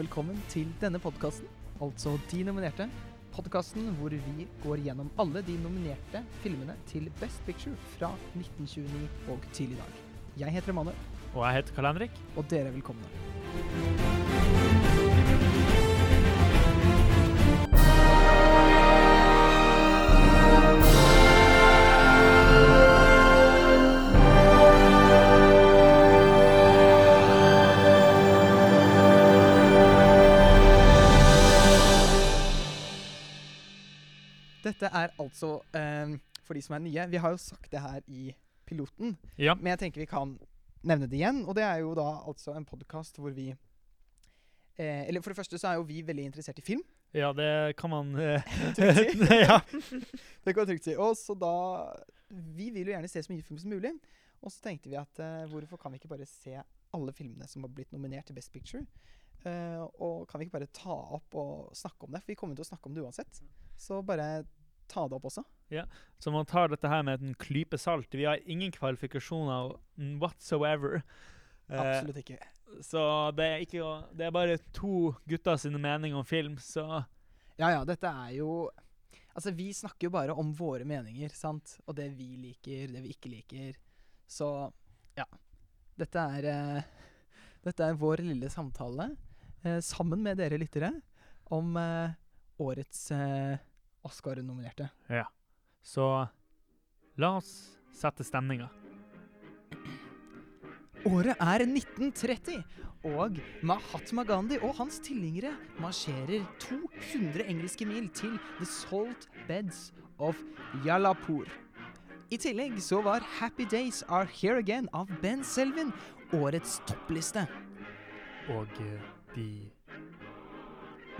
velkommen til denne podkasten, altså De nominerte. Podkasten hvor vi går gjennom alle de nominerte filmene til Best Picture fra 1929 og til i dag. Jeg heter Emanuel, Og jeg heter Karl Henrik. og dere er velkomne. Dette er altså eh, for de som er nye. Vi har jo sagt det her i piloten, Ja. men jeg tenker vi kan nevne det igjen. Og det er jo da altså en podkast hvor vi eh, Eller for det første så er jo vi veldig interessert i film. ja, det kan man eh, Trygt si. ja. Det kan man trygt si. Og så da Vi vil jo gjerne se så mye film som mulig. Og så tenkte vi at eh, hvorfor kan vi ikke bare se alle filmene som har blitt nominert til Best Picture? Eh, og kan vi ikke bare ta opp og snakke om det? For vi kommer til å snakke om det uansett. Så bare ta det opp også. Ja, Så man tar dette her med en klype salt. Vi har ingen kvalifikasjoner whatsoever. Eh, Absolutt ikke. så det er, ikke, det er bare to gutter sine meninger om film, så Ja ja, dette er jo Altså, vi snakker jo bare om våre meninger, sant? Og det vi liker, det vi ikke liker. Så ja. Dette er eh, Dette er vår lille samtale eh, sammen med dere lyttere om eh, årets eh, Oscar-nominerte. Ja. Så la oss sette stemninga. Året er 1930, og Mahatma Gandhi og hans tilhengere marsjerer 200 engelske mil til The Salt Beds of Yalapur. I tillegg så var Happy Days Are Here Again av Ben Selvin årets toppliste. Og eh, de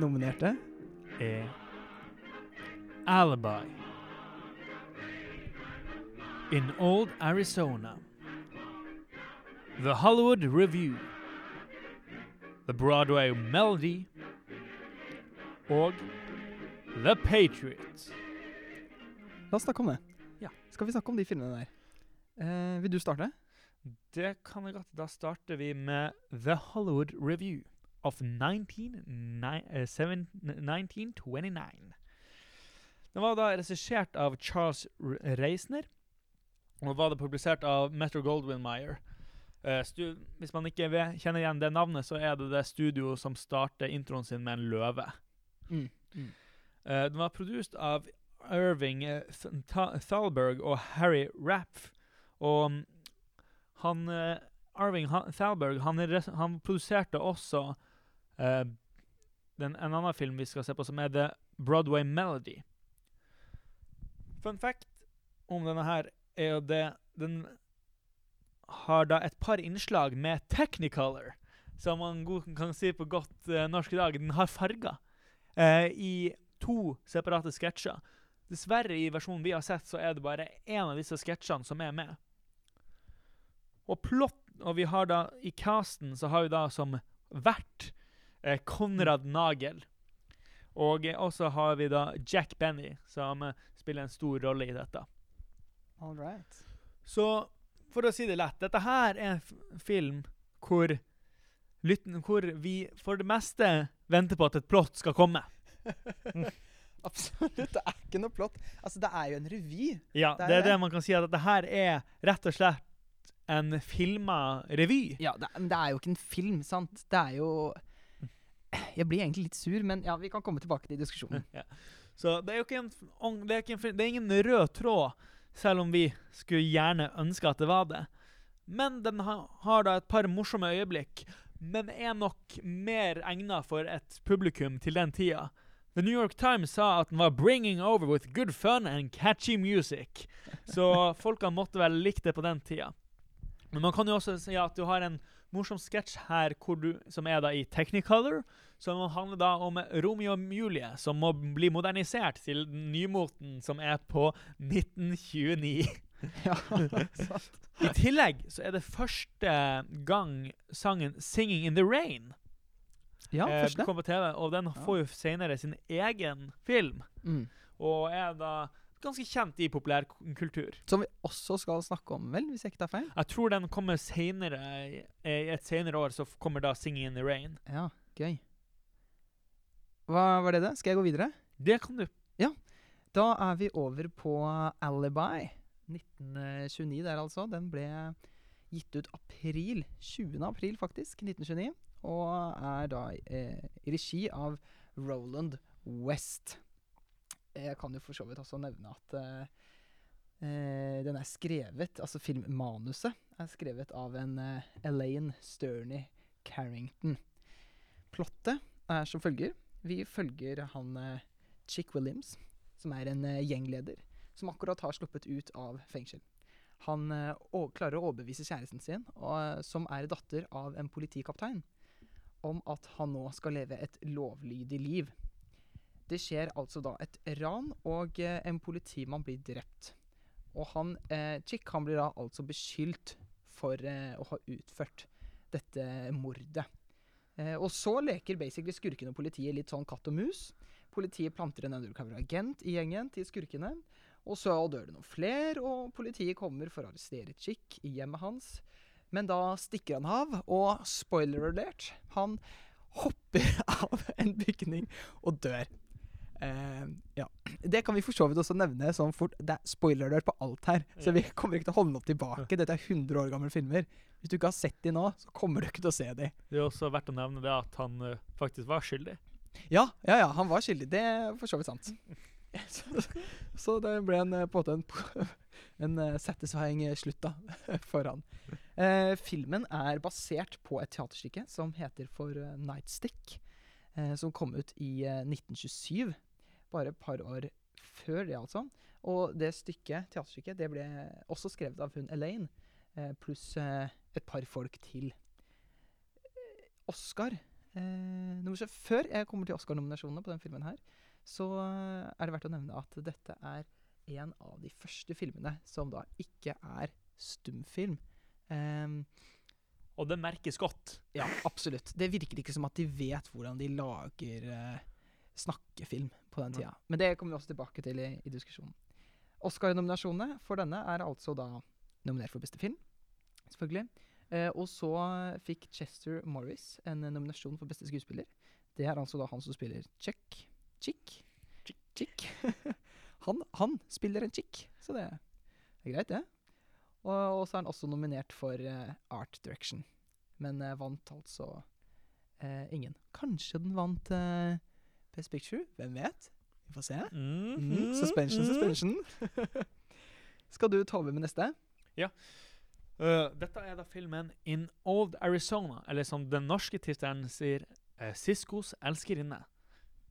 Nominerte er Alibi. In Old Arizona. The Hollywood Review. The Broadway Melody. Og The Patriots. La oss snakke om det. Ja. Skal vi snakke om de filmene der? Eh, vil du starte? Det kan jeg godt. Da starter vi med The Hollywood Review of 19, ni- uh, 7, 1929. Den var da regissert av Charles Reisner, og var det publisert av Metro Goldwyn Mayer. Uh, hvis man ikke vet, kjenner igjen det navnet, så er det det studioet som starter introen sin med en løve. Mm. Mm. Uh, den var produsert av Irving eh, Th- Thalberg og Harry Rapf. Og mm, han uh, Irving ha Thalberg han, han produserte også eh, den, en annen film vi skal se på, som er The Broadway Melody. Fun fact om denne her er jo det Den har da et par innslag med technicolor, som man kan si på godt eh, norsk i dag. Den har farger eh, i to separate sketsjer. Dessverre, i versjonen vi har sett, så er det bare én av disse sketsjene som er med. Og plott Og vi har da i casten så har vi da som vert eh, Konrad Nagel. Og også har vi da Jack Benny, som eh, spiller en stor rolle i dette. All right. Så for å si det lett, dette her er en film hvor, lytten, hvor vi for det meste venter på at et plott skal komme. Absolutt. Det er ikke noe plott. Altså, det er jo en revy. Ja, Det er det er det man kan si, at dette her er rett og slett en filma revy. Ja, det, men det er jo ikke en film, sant? Det er jo Jeg blir egentlig litt sur, men ja, vi kan komme tilbake til diskusjonen. Ja. Så det er jo ikke en, det er ikke en, det er ingen rød tråd, selv om vi skulle gjerne ønske at det var det. Men den ha, har da et par morsomme øyeblikk, men er nok mer egna for et publikum til den tida. The New York Times sa at den var 'bringing over with good fun and catchy music'. Så folka måtte vel likt det på den tida. Men man kan jo også si at du har en morsom sketsj her du, som er da i Technicolor, som handler da om Romeo og Julie, som må bli modernisert til nymoten som er på 1929. ja, sant. I tillegg så er det første gang sangen 'Singing in the Rain' Ja, eh, kom på TV, og den får jo senere sin egen film, Mm. og er da ganske kjent i populærkultur. Som vi også skal snakke om, vel, hvis jeg ikke tar feil? Jeg tror den kommer senere, i i et senere år, så kommer da 'Singing in the Rain'. Ja, gøy. Hva var det, det? Skal jeg gå videre? Det kan du. Ja. Da er vi over på Alibi. 1929 der, altså. Den ble gitt ut april. 20. april, faktisk. 1929. Og er da eh, i regi av Roland West. Jeg kan jo for så vidt også nevne at eh, eh, den er skrevet Altså filmmanuset er skrevet av en eh, Elaine Sterney Carrington. Plottet er som følger. Vi følger han eh, Chick Williams, som er en eh, gjengleder, som akkurat har sluppet ut av fengsel. Han eh, klarer å overbevise kjæresten sin, og, som er datter av en politikaptein, om at han nå skal leve et lovlydig liv. Det skjer altså da et ran, og eh, en politimann blir drept. Og han, eh, Chick han blir da altså beskyldt for eh, å ha utført dette mordet. Og så leker basically skurkene og politiet litt sånn katt og mus. Politiet planter en undercover agent i gjengen til skurkene. Og så dør det noen flere, og politiet kommer for å arrestere Chick i hjemmet hans. Men da stikker han av, og spoiler alert, han hopper av en bygning og dør. Eh, ja. Det kan vi for så vidt også nevne sånn fort. Det er spoiler alert på alt her, så vi kommer ikke til å holde noe tilbake. Dette er 100 år gamle filmer. Hvis du ikke har sett de nå, så kommer du ikke til å se de. Det er også verdt å nevne det at han uh, faktisk var skyldig. Ja, ja, ja, han var skyldig. Det er for så vidt sant. Så, så det ble en, eh, på en måte en, en satisfying slutt da, for han. Eh, filmen er basert på et teaterstykke som heter for Nightstick, som kom ut i eh, 1927. Bare et par år før det, altså. Og det stykket, teaterstykket det ble også skrevet av hun Elaine, eh, pluss eh, et par folk til. Eh, Oscar eh, Før jeg kommer til Oscar-nominasjonene på den filmen her, så er det verdt å nevne at dette er en av de første filmene som da ikke er stumfilm. Um, Og det merkes godt. ja, absolutt. Det virker ikke som at de vet hvordan de lager eh, snakkefilm på den tida. Men det kommer vi også tilbake til i, i diskusjonen. Oscar-nominasjonene for denne er altså da nominert for beste film, selvfølgelig. Eh, og så fikk Chester Morris en eh, nominasjon for beste skuespiller. Det er altså da han som spiller Chick. Chick? Chick. han, han spiller en chick, så det er greit, det. Og, og så er han også nominert for eh, Art Direction, men eh, vant altså eh, ingen. Kanskje den vant eh, Best Picture? Hvem vet? Vi får se. Mm, mm, suspension, mhm. suspension. Skal du ta over med neste? Eh, dette er da filmen In Old Arizona, eller som den norske tittelen sier, uh, Siskos elskerinne.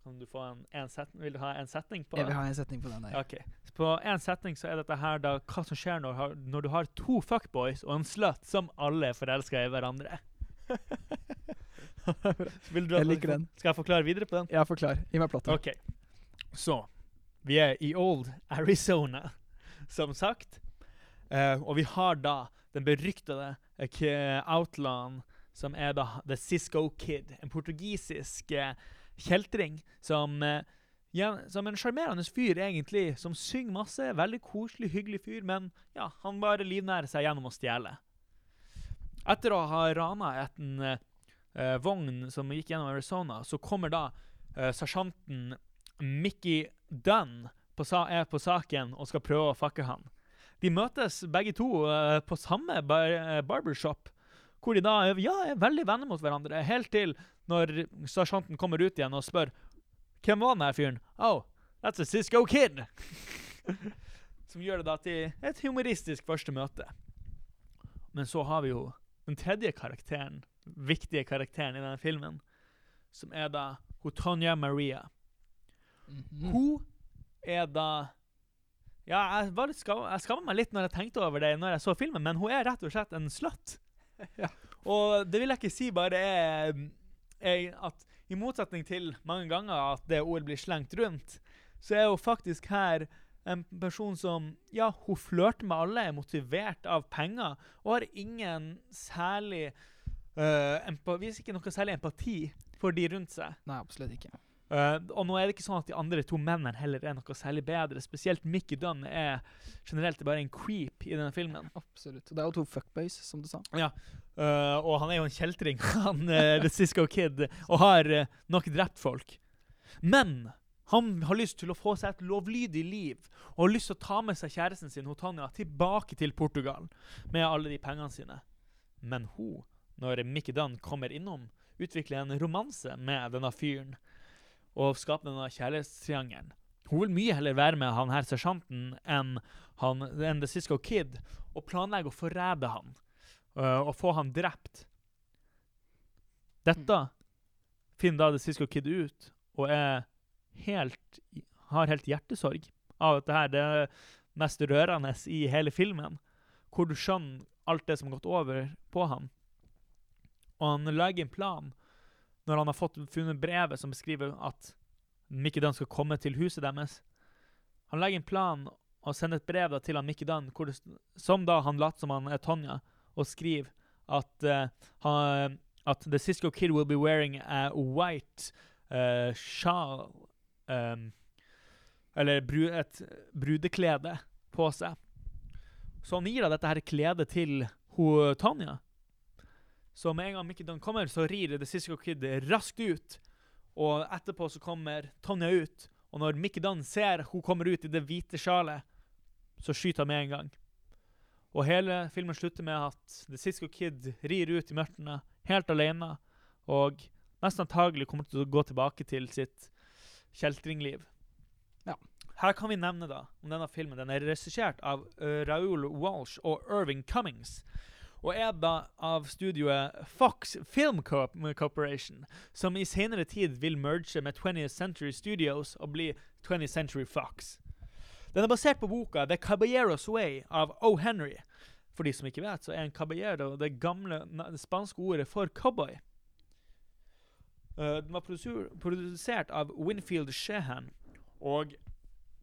Kan du få en, en setning? Vil du ha en setning på Jeg vil ha en setning på den. Ja, Ok. På en setning så er dette her da hva som skjer når, når du har to fuckboys og en slut som alle er forelska i hverandre. Jeg liker den. Skal jeg forklare videre på den? Ja, forklar. Gi meg plottet. OK. Så Vi er i Old Arizona, som sagt. Uh, og vi har da den beryktede outland outlawen som er da The Cisco Kid. En portugisisk uh, kjeltring som uh, ja, som en sjarmerende fyr, egentlig, som synger masse. Veldig koselig, hyggelig fyr, men ja, han bare livnærer seg gjennom å stjele. Etter å ha rana en eh, eh, vogn som gikk gjennom Arizona, så kommer da eh, sersjanten Mickey Dunn på er på saken og skal prøve å fucke han. De møtes begge to eh, på samme bar eh, barbershop, hvor de da er- ja, er veldig venner mot hverandre, helt til når sersjanten kommer ut igjen og spør hvem var den her fyren? Oh, that's a Cisco Kid! Som gjør det da til et humoristisk første møte. Men så har vi jo den tredje karakteren, viktige karakteren i denne filmen, som er da hun Tonja Maria. Mhm. Hun er da Ja, jeg, var skammer meg litt når jeg tenkte over det når jeg så filmen, men hun er rett og slett en slott. Ja. Og det vil jeg ikke si bare er, er at i motsetning til mange ganger at det ordet blir slengt rundt, så er hun faktisk her en person som Ja, hun flørter med alle, er motivert av penger og har ingen særlig empa Viser ikke noe særlig empati for de rundt seg. Nei, absolutt ikke. Uh, og nå er det ikke sånn at de andre to mennene heller er noe særlig bedre. Spesielt Mickey Dunn er generelt bare en creep i denne filmen. Absolutt. Det er jo to fuckboys, som du sa. Eh, og han er jo en kjeltring, han uh, The Cisco Kid, og har nok drept folk. Men han har lyst til å få seg et lovlydig liv og har lyst til å ta med seg kjæresten sin Tanja, tilbake til Portugal med alle de pengene sine. Men hun, når Mickey Dunn kommer innom, utvikler en romanse med denne fyren og skaper denne kjærlighetstriangelen. Hun vil mye heller være med han her sersjanten enn, han, enn The Cisco Kid og planlegger å forræde han uh, og få han drept. Dette finner da The Cisco Kid ut og er helt, har helt hjertesorg av at det her det er mest rørende i hele filmen, hvor du skjønner alt det som har gått over på han. Og han legger en plan når han har fått funnet brevet som beskriver at Mickey Dunn skal komme til huset deres. Han legger en plan og sender et brev da, til han Mickey Dunn, det, som da han later som han er Tonja, og skriver at, uh, han, at The Cisco Kid will be wearing a white uh, shawl um, Eller bru, et brudeklede på seg. Så han gir da dette her kledet til hun, Tanja. Så med en gang Mickey Dunn kommer, så rir The Cisco Kid raskt ut. Og etterpå så kommer Tonja ut, og når Mickey Dunn ser hun kommer ut i det hvite sjalet, så skyter han med en gang. Og hele filmen slutter med at The Cisco Kid rir ut i mørkene helt alene, og mest antagelig kommer til å gå tilbake til sitt kjeltringliv. Ja. Her kan vi nevne da om denne filmen. Den er regissert av uh, Raoul Walsh og Irving Cummings og er da av studioet Fox Film Corporation, som i senere tid vil merge med 20th Century Studios og bli 20th Century Fox. Den er basert på boka The Caballero's Way av O. Henry. For de som ikke vet, så er en caballero det gamle det spanske ordet for cowboy. Uh, den var produsert av Winfield Shehan, og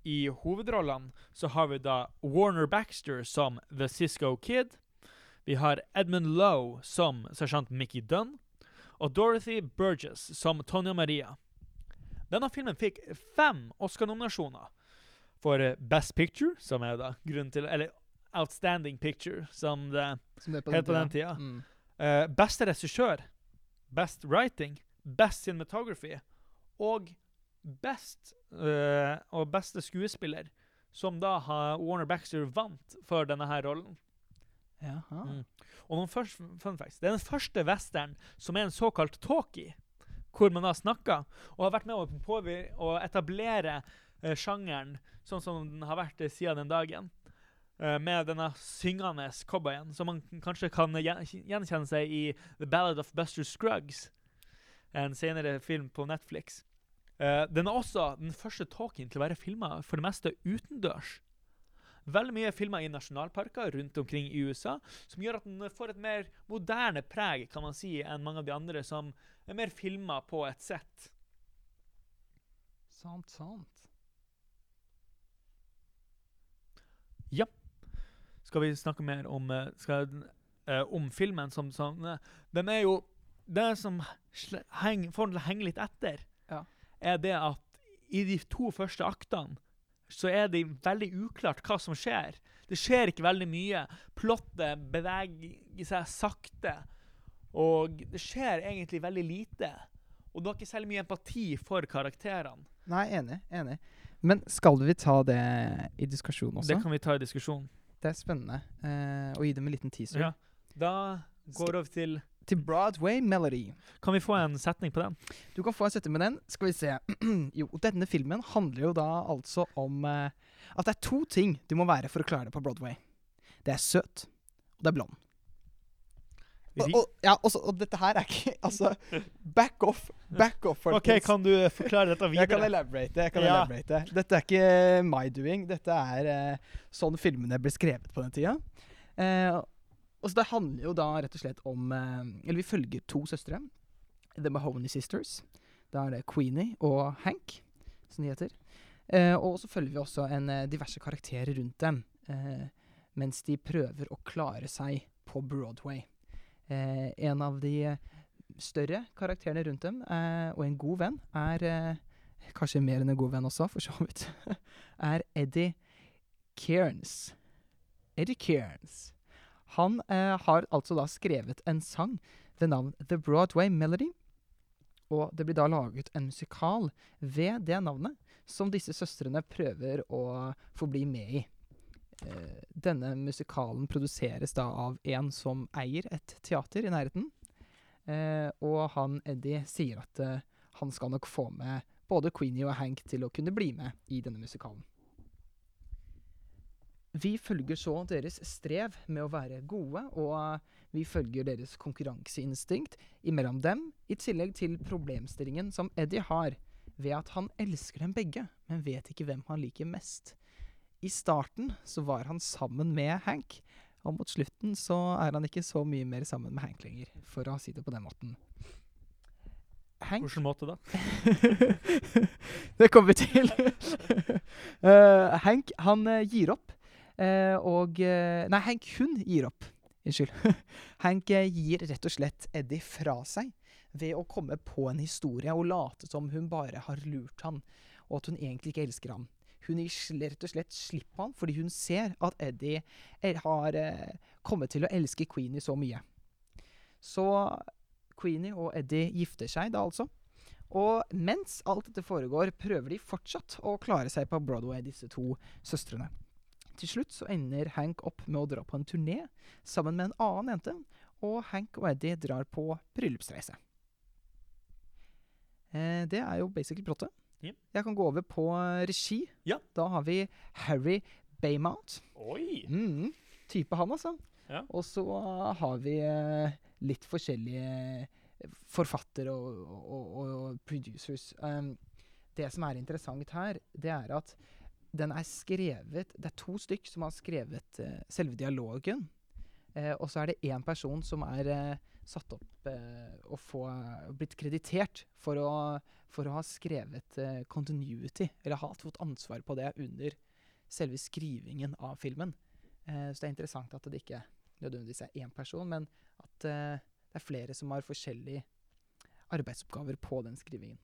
i hovedrollene så har vi da Warner Baxter som The Cisco Kid. Vi har Edmund Lowe som sersjant Mickey Dunn, og Dorothy Burgess som Tonja Maria. Denne filmen fikk fem Oscar-nominasjoner for Best Picture, som er da grunnen til Eller Outstanding Picture, som det, som det på het på den tida. Mm. Uh, beste regissør, Best Writing, Best Cinematography og Best uh, og beste skuespiller, som da har Warner Baxter vant for denne her rollen. Mm. Og noen først, fun facts. Det er den første western som er en såkalt talkie, hvor man har snakka og har vært med å, å etablere uh, sjangeren sånn som den har vært uh, siden den dagen. Uh, med denne syngende cowboyen, som man kanskje kan gjenkjenne seg i The Ballad of Buster Scruggs, en senere film på Netflix. Uh, den er også den første talkien til å være filma for det meste utendørs. Veldig mye filma i nasjonalparker rundt omkring i USA, som gjør at den får et mer moderne preg kan man si, enn mange av de andre som er mer filma på et sett. Sant, sant. Ja. Skal vi snakke mer om, eh, skal, uh, om filmen som sånn Den er jo Det som heng, får den til å henge litt etter, ja. er det at i de to første aktene så er det veldig uklart hva som skjer. Det skjer ikke veldig mye. Plottet beveger seg sakte. Og det skjer egentlig veldig lite. Og du har ikke særlig mye empati for karakterene. Nei, enig. enig. Men skal vi ta det i diskusjon også? Det kan vi ta i diskusjon. Det er spennende. Eh, å gi dem en liten teaser. Ja. Da går vi over til til Broadway Melody. Kan vi få en setning på den? Du kan få en setning med den. Skal vi se. jo, denne filmen handler jo da altså om uh, at det er to ting du må være for å klare det på Broadway. Det er søt, og det er blond. Og, og, ja, også, og dette her er ikke Altså, back off. Back off, folkens. Ok, Kan du forklare dette videre? Jeg kan elaborate. Jeg kan ja. elaborate. Dette er ikke my doing. Dette er uh, sånn filmene ble skrevet på den tida. Uh, og så Det handler jo da rett og slett om eh, Eller vi følger to søstre. The Mahoney Sisters. Da er det Queenie og Hank, som de heter. Eh, og så følger vi også en eh, diverse karakterer rundt dem eh, mens de prøver å klare seg på Broadway. Eh, en av de større karakterene rundt dem, eh, og en god venn, er Kanskje mer enn en god venn også, for så vidt. er Eddie Cairns. Eddie Cairns. Han eh, har altså da skrevet en sang ved navn The Broadway Melody. Og det blir da laget en musikal ved det navnet, som disse søstrene prøver å få bli med i. Eh, denne musikalen produseres da av en som eier et teater i nærheten. Eh, og han Eddie sier at eh, han skal nok få med både Queenie og Hank til å kunne bli med i denne musikalen. Vi følger så deres strev med å være gode, og vi følger deres konkurranseinstinkt imellom dem, i tillegg til problemstillingen som Eddie har ved at han elsker dem begge, men vet ikke hvem han liker mest. I starten så var han sammen med Hank, og mot slutten så er han ikke så mye mer sammen med Hank lenger, for å si det på den måten. Hank Hvilken måte da? det kommer vi til. uh, Hank, han eh, gir opp. Eh, og eh, Nei, Hank, hun gir opp. Unnskyld. Hank eh, gir rett og slett Eddie fra seg ved å komme på en historie og late som hun bare har lurt han, og at hun egentlig ikke elsker ham. Hun gir rett og slett slipp på han fordi hun ser at Eddie har kommet til å elske Queenie så mye. Så Queenie og Eddie gifter seg da altså. Og mens alt dette foregår, prøver de fortsatt å klare seg på Broadway, disse to søstrene. Til slutt så ender Hank opp med å dra på en turné sammen med en annen jente, og Hank og Eddie drar på bryllupsreise. Eh, det er jo basically plottet. Ja. Jeg kan gå over på eh, regi. Ja. Da har vi Harry Baymount. Oi! Mm, type han, altså. Ja. Og så har vi uh, litt forskjellige eh, forfattere og, og, og, og producers. Um, det som er interessant her, det er at den er skrevet Det er to stykk som har skrevet eh, selve dialogen. Eh, og så er det én person som er eh, satt opp eh, og få, blitt kreditert for å, for å ha skrevet eh, continuity, eller har fått ansvar på det under selve skrivingen av filmen. Eh, så det er interessant at det ikke nødvendigvis er én person, men at det er flere som har forskjellige arbeidsoppgaver på den skrivingen.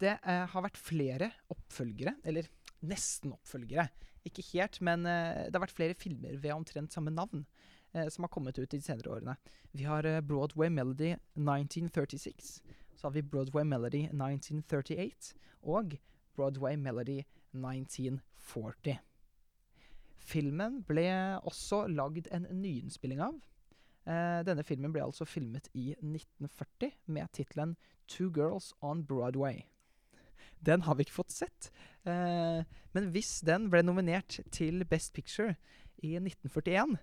Det eh, har vært flere oppfølgere, eller nesten oppfølgere. Ikke helt, men eh, det har vært flere filmer ved omtrent samme navn eh, som har kommet ut i de senere årene. Vi har eh, Broadway Melody 1936. Så har vi Broadway Melody 1938 og Broadway Melody 1940. Filmen ble også lagd en nyinnspilling av. Eh, denne filmen ble altså filmet i 1940 med tittelen Two Girls on Broadway. Den har vi ikke fått sett. Eh, men hvis den ble nominert til Best Picture i 1941,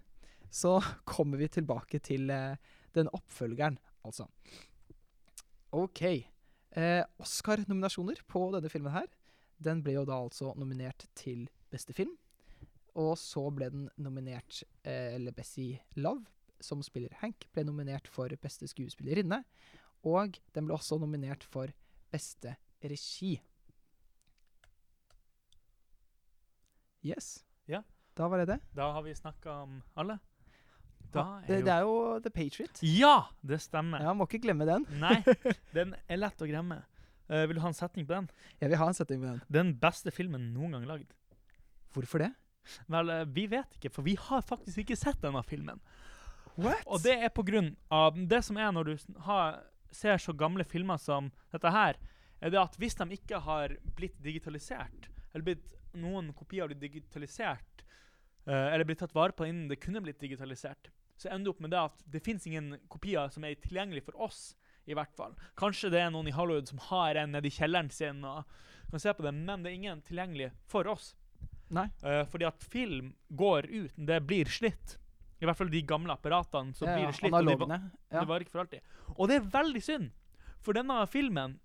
så kommer vi tilbake til eh, den oppfølgeren, altså. OK. Eh, Oscar-nominasjoner på denne filmen her. Den ble jo da altså nominert til beste film. Og så ble den nominert, eh, eller Bessie Love, som spiller Hank, ble nominert for beste skuespillerinne. Og den ble også nominert for beste regi. Yes. Ja. Da var det det. Da har vi snakka om alle. Da er det, det er jo The Patriot. Ja, det stemmer. Ja, Må ikke glemme den. Nei, den er lett å glemme. Uh, vil du ha en setning på den? Jeg vil ha en setning på den. Den beste filmen noen gang lagd. Hvorfor det? Vel, eh, vi vet ikke, for vi har faktisk ikke sett denne filmen. What? Og det er på grunn av det som er når du har, ser så gamle filmer som dette her, er det at hvis de ikke har blitt digitalisert, eller blitt, noen kopier har blitt digitalisert, eh, eller blitt tatt vare på innen det kunne blitt digitalisert, så ender det opp med det at det finnes ingen kopier som er tilgjengelig for oss, i hvert fall. Kanskje det er noen i Hollywood som har en nede i kjelleren sin og kan se på det, men det er ingen tilgjengelig for oss. Nei. Uh, fordi at film går ut, det blir slitt. I hvert fall de gamle apparatene, så Ja, blir slitt. Og de. Ja. det var, ikke for alltid. Og det er veldig synd, for denne filmen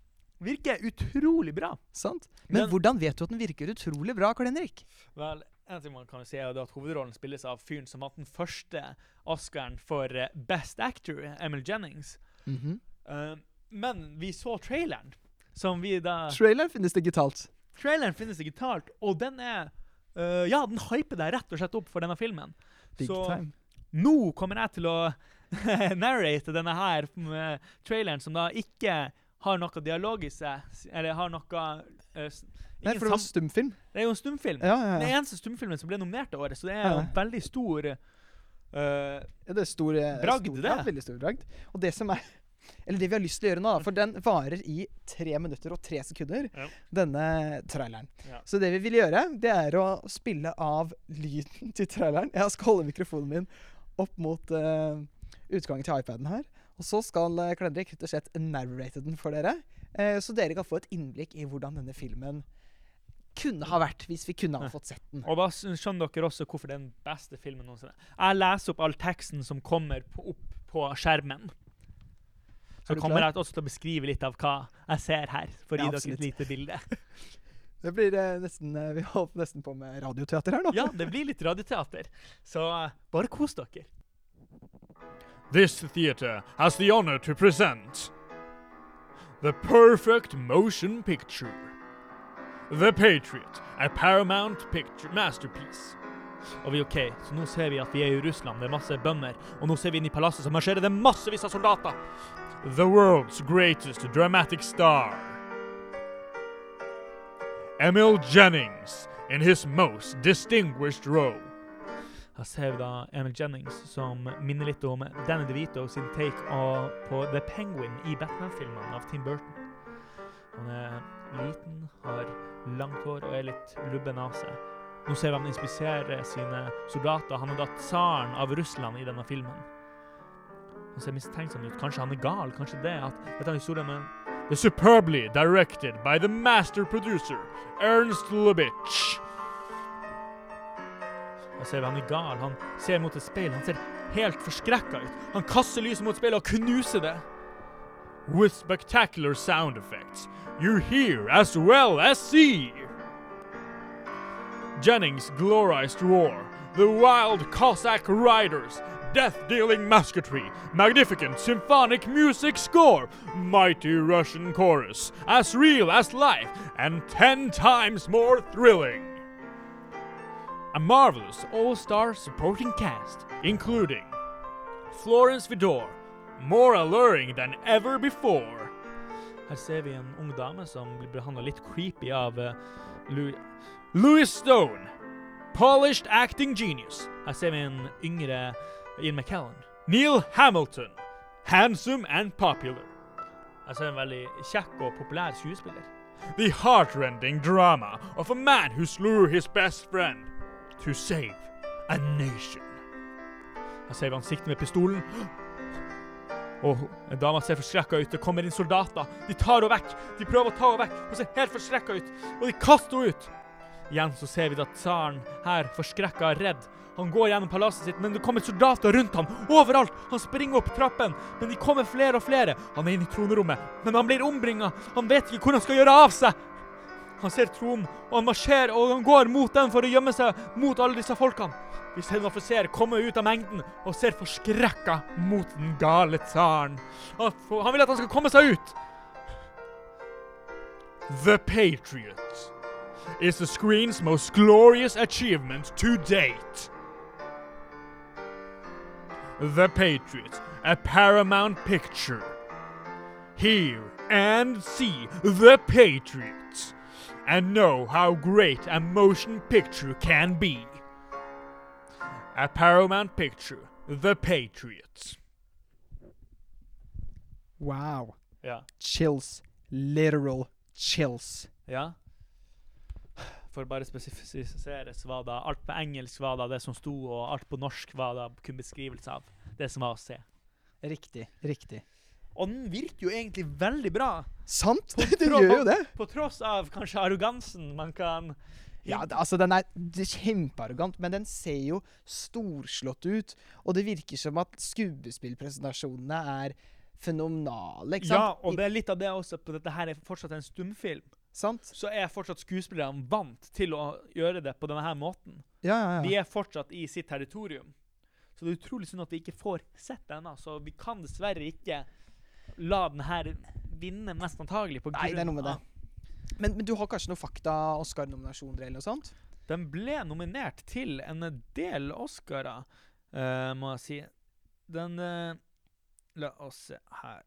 virker utrolig bra. Sant? Men Men, hvordan vet du at den virker utrolig bra, Karl Henrik? Vel, en ting man kan si er at hovedrollen spilles av fyren som vant den første Oscaren for eh, Best Actor, Emil Jennings. Mm -hmm. uh, men vi så traileren, som vi da Traileren finnes digitalt. Traileren finnes digitalt, og den er uh, Ja, den hyper deg rett og slett opp for denne filmen. Big Så- time. Nå kommer jeg til å narrate denne her traileren, som da ikke har noe dialog i seg, eller har noe uh, Nei, for det var stumfilm. Det er jo en stumfilm. Ja, ja, Den eneste stumfilmen som ble nominert i året, så det er jo en veldig stor uh, ja det er stor, eh, Bragd, stor, det. Ja, veldig stor bragd. Og det som er Eller det vi har lyst til å gjøre nå. For den varer i tre minutter og tre sekunder, Ja. denne traileren. Ja. Så det vi vil gjøre, det er å spille av lyden til traileren. Jeg skal holde mikrofonen min opp mot uh, utgangen til iPaden her. Og så skal uh, Kledrik rett og slett narrate den for dere. eh, så dere kan få et innblikk i hvordan denne filmen kunne ha vært hvis vi kunne ha fått sett den. Og da skjønner dere også hvorfor det er den beste filmen noensinne. Jeg leser opp all teksten som kommer opp på skjermen. Så Er kommer jeg også til å beskrive litt av hva jeg ser her, for å gi dere et lite bilde. Det blir eh, nesten eh, Vi holder nesten på med radioteater her nå. Ja, det blir litt radioteater. Så eh, bare kos dere. This theater has the honor to present the perfect motion picture. The Patriot, a Paramount Picture masterpiece. Og vi OK, så nå ser vi at vi er i Russland, det er masse bønder. Og nå ser vi inn i palasset, så marsjerer det massevis av soldater. The world's greatest dramatic star. Emil Jennings in his most distinguished role. Her ser vi da Emil Jennings som minner litt om Danny DeVito sin take av, på The Penguin i Batman-filmene av Tim Burton. Han er liten, har langt hår og er litt lubben av seg. Nå ser vi han inspisere sine soldater. Han er da tsaren av Russland i denne filmen. Han ser mistenksom ut. Kanskje han er gal? Kanskje det at Dette er historien historie med The superbly directed by the master producer, Ernst Lubitsch. Da ser han er gal. Han ser mot et speil. Han ser helt forskrekka ut. Han kaster lyset mot speilet og knuser det. With spectacular sound effects, you hear as well as see. Jennings' glorious roar, the wild Cossack riders, death-dealing musketry, magnificent symphonic music score, mighty Russian chorus, as real as life and ten times more thrilling. A marvelous all-star supporting cast, including Florence Vidor, more alluring than ever before. Her ser vi en ung dame som blir behandla litt creepy av eh, uh, Louis. Louis Stone, polished acting genius. Her ser vi en yngre Ian McKellen. Neil Hamilton, handsome and popular. Her ser vi en veldig kjekk. The heartrending drama of a man who slew his best friend to save a nation. Han sikte med pistolen. Og en dame ser forskrekka ut. Det kommer inn soldater. De tar henne vekk. De prøver å ta henne vekk. Hun ser helt forskrekka ut. Og de kaster henne ut. Igjen så ser vi da tsaren her, forskrekka og redd. Han går gjennom palasset sitt, men det kommer soldater rundt ham. Overalt. Han springer opp trappen, men de kommer flere og flere. Han er inne i tronerommet, men han blir ombringa. Han vet ikke hvor han skal gjøre av seg. Han ser tronen, og han marsjerer, og han går mot den for å gjemme seg mot alle disse folkene. Vi ser en offiser komme ut av mengden og ser forskrekka mot den gale tsaren. Han, han vil at han skal komme seg ut. The Patriot is the screen's most glorious achievement to date. The Patriot, a Paramount picture. Hear and see The Patriot, and know how great a motion picture can be. A Paramount picture, The Patriots. Wow. Ja. Chills. Literal chills. Ja. For bare spesifisere, så var da alt på engelsk var da det som sto, og alt på norsk var da kun beskrivelse av det som var å se. Riktig. Riktig. Og den virker jo egentlig veldig bra, Sant? På Det gjør jo det. på tross av kanskje arrogansen man kan Ja, det, altså Den er er kjempearrogant, men den ser jo storslått ut. Og det virker som at skuespillpresentasjonene er fenomenale. ikke sant? Ja, og det er litt av det også, på dette her er fortsatt en stumfilm. Sant? Så er fortsatt skuespillerne vant til å gjøre det på denne her måten. Ja, ja, De er fortsatt i sitt territorium. Så det er utrolig synd at vi ikke får sett det ennå. Så vi kan dessverre ikke la den her vinne, mest antagelig. På Nei, det er noe med det. Men, men du har kanskje noen fakta-Oscar-nominasjoner eller noe sånt? Den ble nominert til en del Oscarer, uh, må jeg si. Den uh, La oss se her.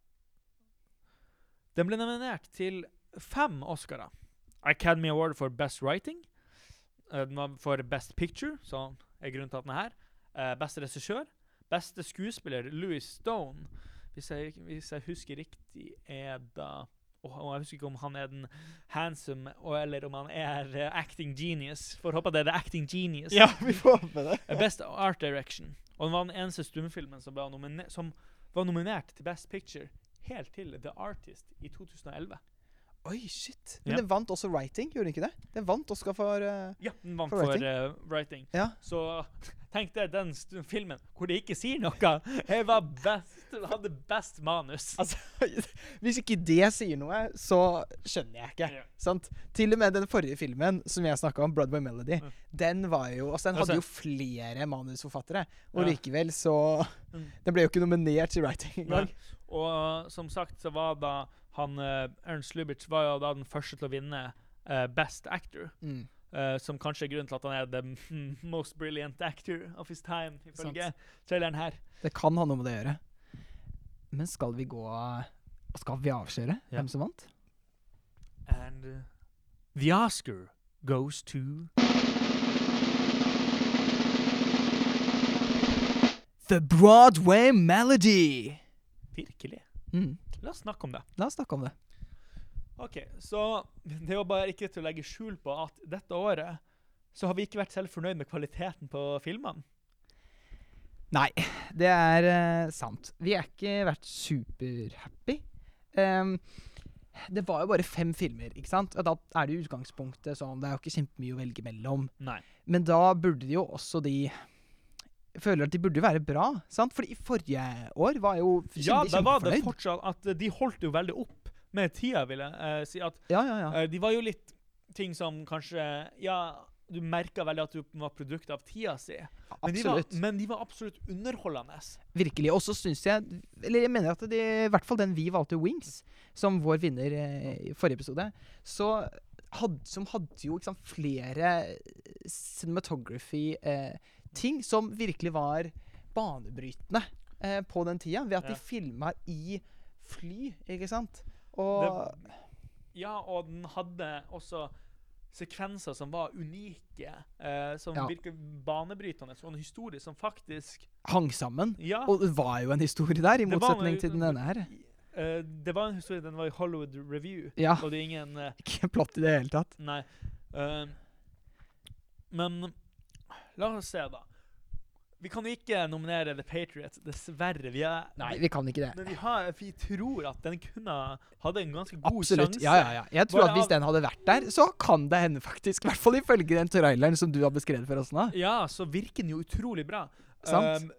Den ble nominert til fem Oscarer. Academy Award for Best Writing. eh, Den var for Best Picture, som er grunnen til at den er her. Beste regissør. Beste skuespiller, Louis Stone. Hvis jeg, hvis jeg husker riktig, er da og jeg husker ikke om han er den handsome, eller om han er uh, acting genius. Får håpe det er the acting genius. vi får håpe det. Best Art Direction. Og den var den eneste stumfilmen som, som var nominert til Best Picture helt til The Artist i 2011. Oi, shit. Men Ja. den vant også writing, gjorde den ikke det? Den vant Oscar for uh, Ja, den vant For for, writing? eh, writing. Ja. Så tenk deg den filmen hvor de ikke sier noe. Jeg var best, hadde best manus. Altså, Hvis ikke det sier noe, så skjønner jeg ikke. Ja. Sant? Til og med den forrige filmen som jeg snakka om, 'Broadway Melody', Mm. den var jo Altså, den hadde jo flere manusforfattere, og likevel så Mm. Den ble jo ikke nominert til writing engang. Og som sagt så var da han uh, Ernst Lubitsch var jo da den første til å vinne uh, Best Actor. Mm. Uh, som kanskje er grunnen til at han er the most brilliant actor of his time, ifølge traileren her. Det kan ha noe med det å gjøre. Men skal vi gå Skal vi avsløre yeah. hvem som vant? And uh, the Oscar goes to The Broadway Melody. Virkelig. Mm. La oss snakke om det. La oss snakke om det. OK, så det er jo bare ikke til å legge skjul på at dette året så har vi ikke vært selv fornøyd med kvaliteten på filmene. Nei, det er uh, sant. Vi har ikke vært superhappy. Um, det var jo bare fem filmer, ikke sant? Og da er det i utgangspunktet sånn Det er jo ikke kjempemye å velge mellom. Nei. Men da burde de jo også de føler at de burde være bra, sant? Fordi forrige år var jo kjempefornøyd. Ja, da var det fortsatt at de holdt jo veldig opp med tida, vil jeg uh, si. At Ja, ja, ja. Uh, de var jo litt ting som kanskje Ja, du merka veldig at du var produkt av tida si. Men de, var, men de var absolutt underholdende. Virkelig. Og så syns jeg Eller jeg mener at de, i hvert fall den vi valgte, Wings, som vår vinner eh, i forrige episode, så had, som hadde jo sant, flere cinematography-ting som virkelig var banebrytende eh, på den tida, ved at Ja. de filma i fly, ikke sant? Og Ja, og den hadde også sekvenser som var unike, eh, som Ja. virker banebrytende, og en historie som faktisk hang sammen. Ja. Og det var jo en historie der, i motsetning noe- til denne her. Uh, det var en historie, den var i Hollywood Review, Ja. og det er ingen uh, Ikke plott i det hele tatt. Nei. Eh, men la oss se, da. Vi kan ikke nominere The Patriots, dessverre. Vi er, Nei, vi kan ikke det. Men vi, har, vi tror at den kunne hadde en ganske god Absolutt. sjanse. Ja, ja, ja. Jeg tror Bare at hvis den hadde vært der, så kan det hende, faktisk. I hvert fall ifølge den traileren som du har beskrevet for oss nå. Ja, så virker den jo utrolig bra. Sant. Um,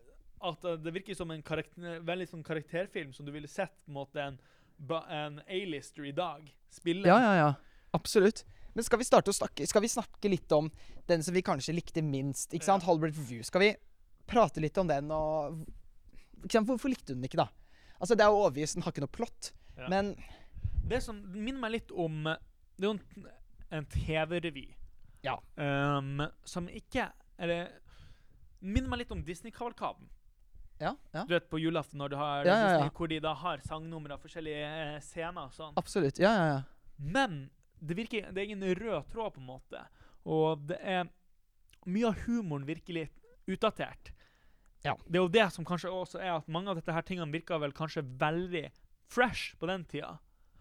at uh, det virker som en karakter, veldig sånn karakterfilm som du ville sett på en måte en, en A-lister i dag spille. Ja, ja, ja. Absolutt. Men skal vi starte å snakke Skal vi snakke litt om den som vi kanskje likte minst? Ikke sant? Ja. Halbert Review. Skal vi prate litt om den og ikke sant? Hvorfor likte du den ikke, da? Altså, Det er jo overbevist, den har ikke noe plott, Ja. men Det som minner meg litt om Det er jo en, en TV-revy Ja. um, som ikke Eller minner meg litt om Disney-kavalkaden. Ja, ja. Du vet på julaften når du har Ja, ja, ja. Disney, hvor de da har sangnumre av forskjellige eh, scener og sånn. Absolutt. Ja, ja, ja. Men det virker Det er ingen rød tråd, på en måte. Og det er Mye av humoren virker litt utdatert. Ja. Det er jo det som kanskje også er at mange av dette her tingene virker vel kanskje veldig fresh på den tida.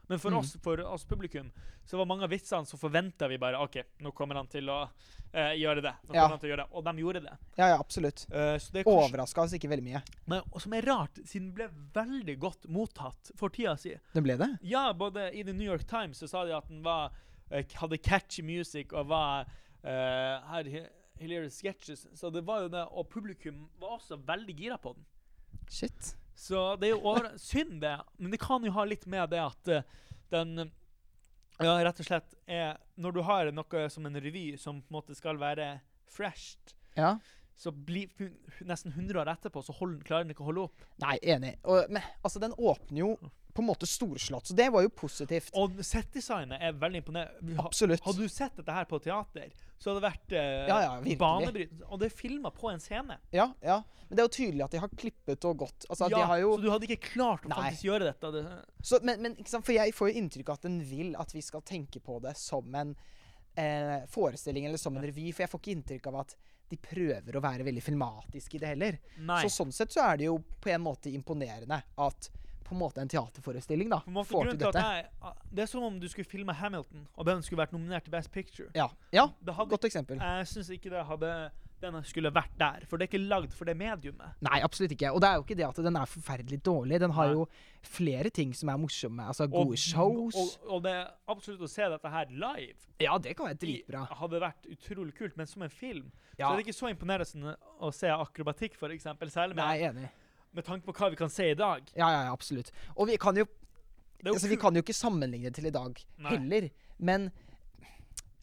Men for Mm. oss for oss publikum så var mange av vitsene så forventa vi bare OK, nå kommer han til å eh, gjøre det. Nå Ja. kommer han til å gjøre det. Og de gjorde det. ja, ja absolutt. Eh, er kanskje, Overraska oss ikke veldig mye. men, og som er rart, siden den ble veldig godt mottatt for tida si. Den ble det? Ja, både i The New York Times så sa de at den var, uh, hadde catchy music og var uh, hilarious sketches. Så det var jo det, og publikum var også veldig gira på den. Shit. Så det er jo over, synd, det. Men det kan jo ha litt med det at eh, den ja, rett og slett er Når du har noe som en revy som på en måte skal være fresht, Ja. så blir nesten 100 år etterpå så hold, klarer den ikke å holde opp. Nei, enig. Og, men altså, den åpner jo på en måte storslått, så det var jo positivt. Og settdesignet er veldig imponerende. Absolutt. Hadde du sett dette her på teater, så hadde det vært eh, Ja, ja, banebrytende. Og det er filma på en scene. Ja, ja. Men det er jo tydelig at de har klippet og gått. Altså, ja, jo Så du hadde ikke klart å Nei. faktisk gjøre dette. Det, Så, men, men? For jeg får jo inntrykk av at den vil at vi skal tenke på det som en eh, forestilling eller som en revy. For jeg får ikke inntrykk av at de prøver å være veldig filmatiske i det heller. nei. Så sånn sett så er det jo på en måte imponerende at på en måte en teaterforestilling, da. Måte, Får til dette. Er, det er som om du skulle filme Hamilton, og den skulle vært nominert til Best Picture. Ja. ja, hadde, godt eksempel. jeg syns ikke det hadde den skulle vært der, for det er ikke lagd for det mediumet. Nei, absolutt ikke. Og det er jo ikke det at den er forferdelig dårlig. Den har Nei. jo flere ting som er morsomme. Altså Og- gode shows. Og, og det er absolutt å se dette her live ja, det kan være dritbra. dritbra. hadde vært utrolig kult, men som en film Ja. så er det ikke så imponerende å se akrobatikk, f.eks. Særlig Nei, er enig. Med tanke på hva vi kan se i dag. Ja, ja, ja, absolutt. Og vi kan jo altså, Vi kan jo ikke sammenligne det til i dag Nei. heller. Men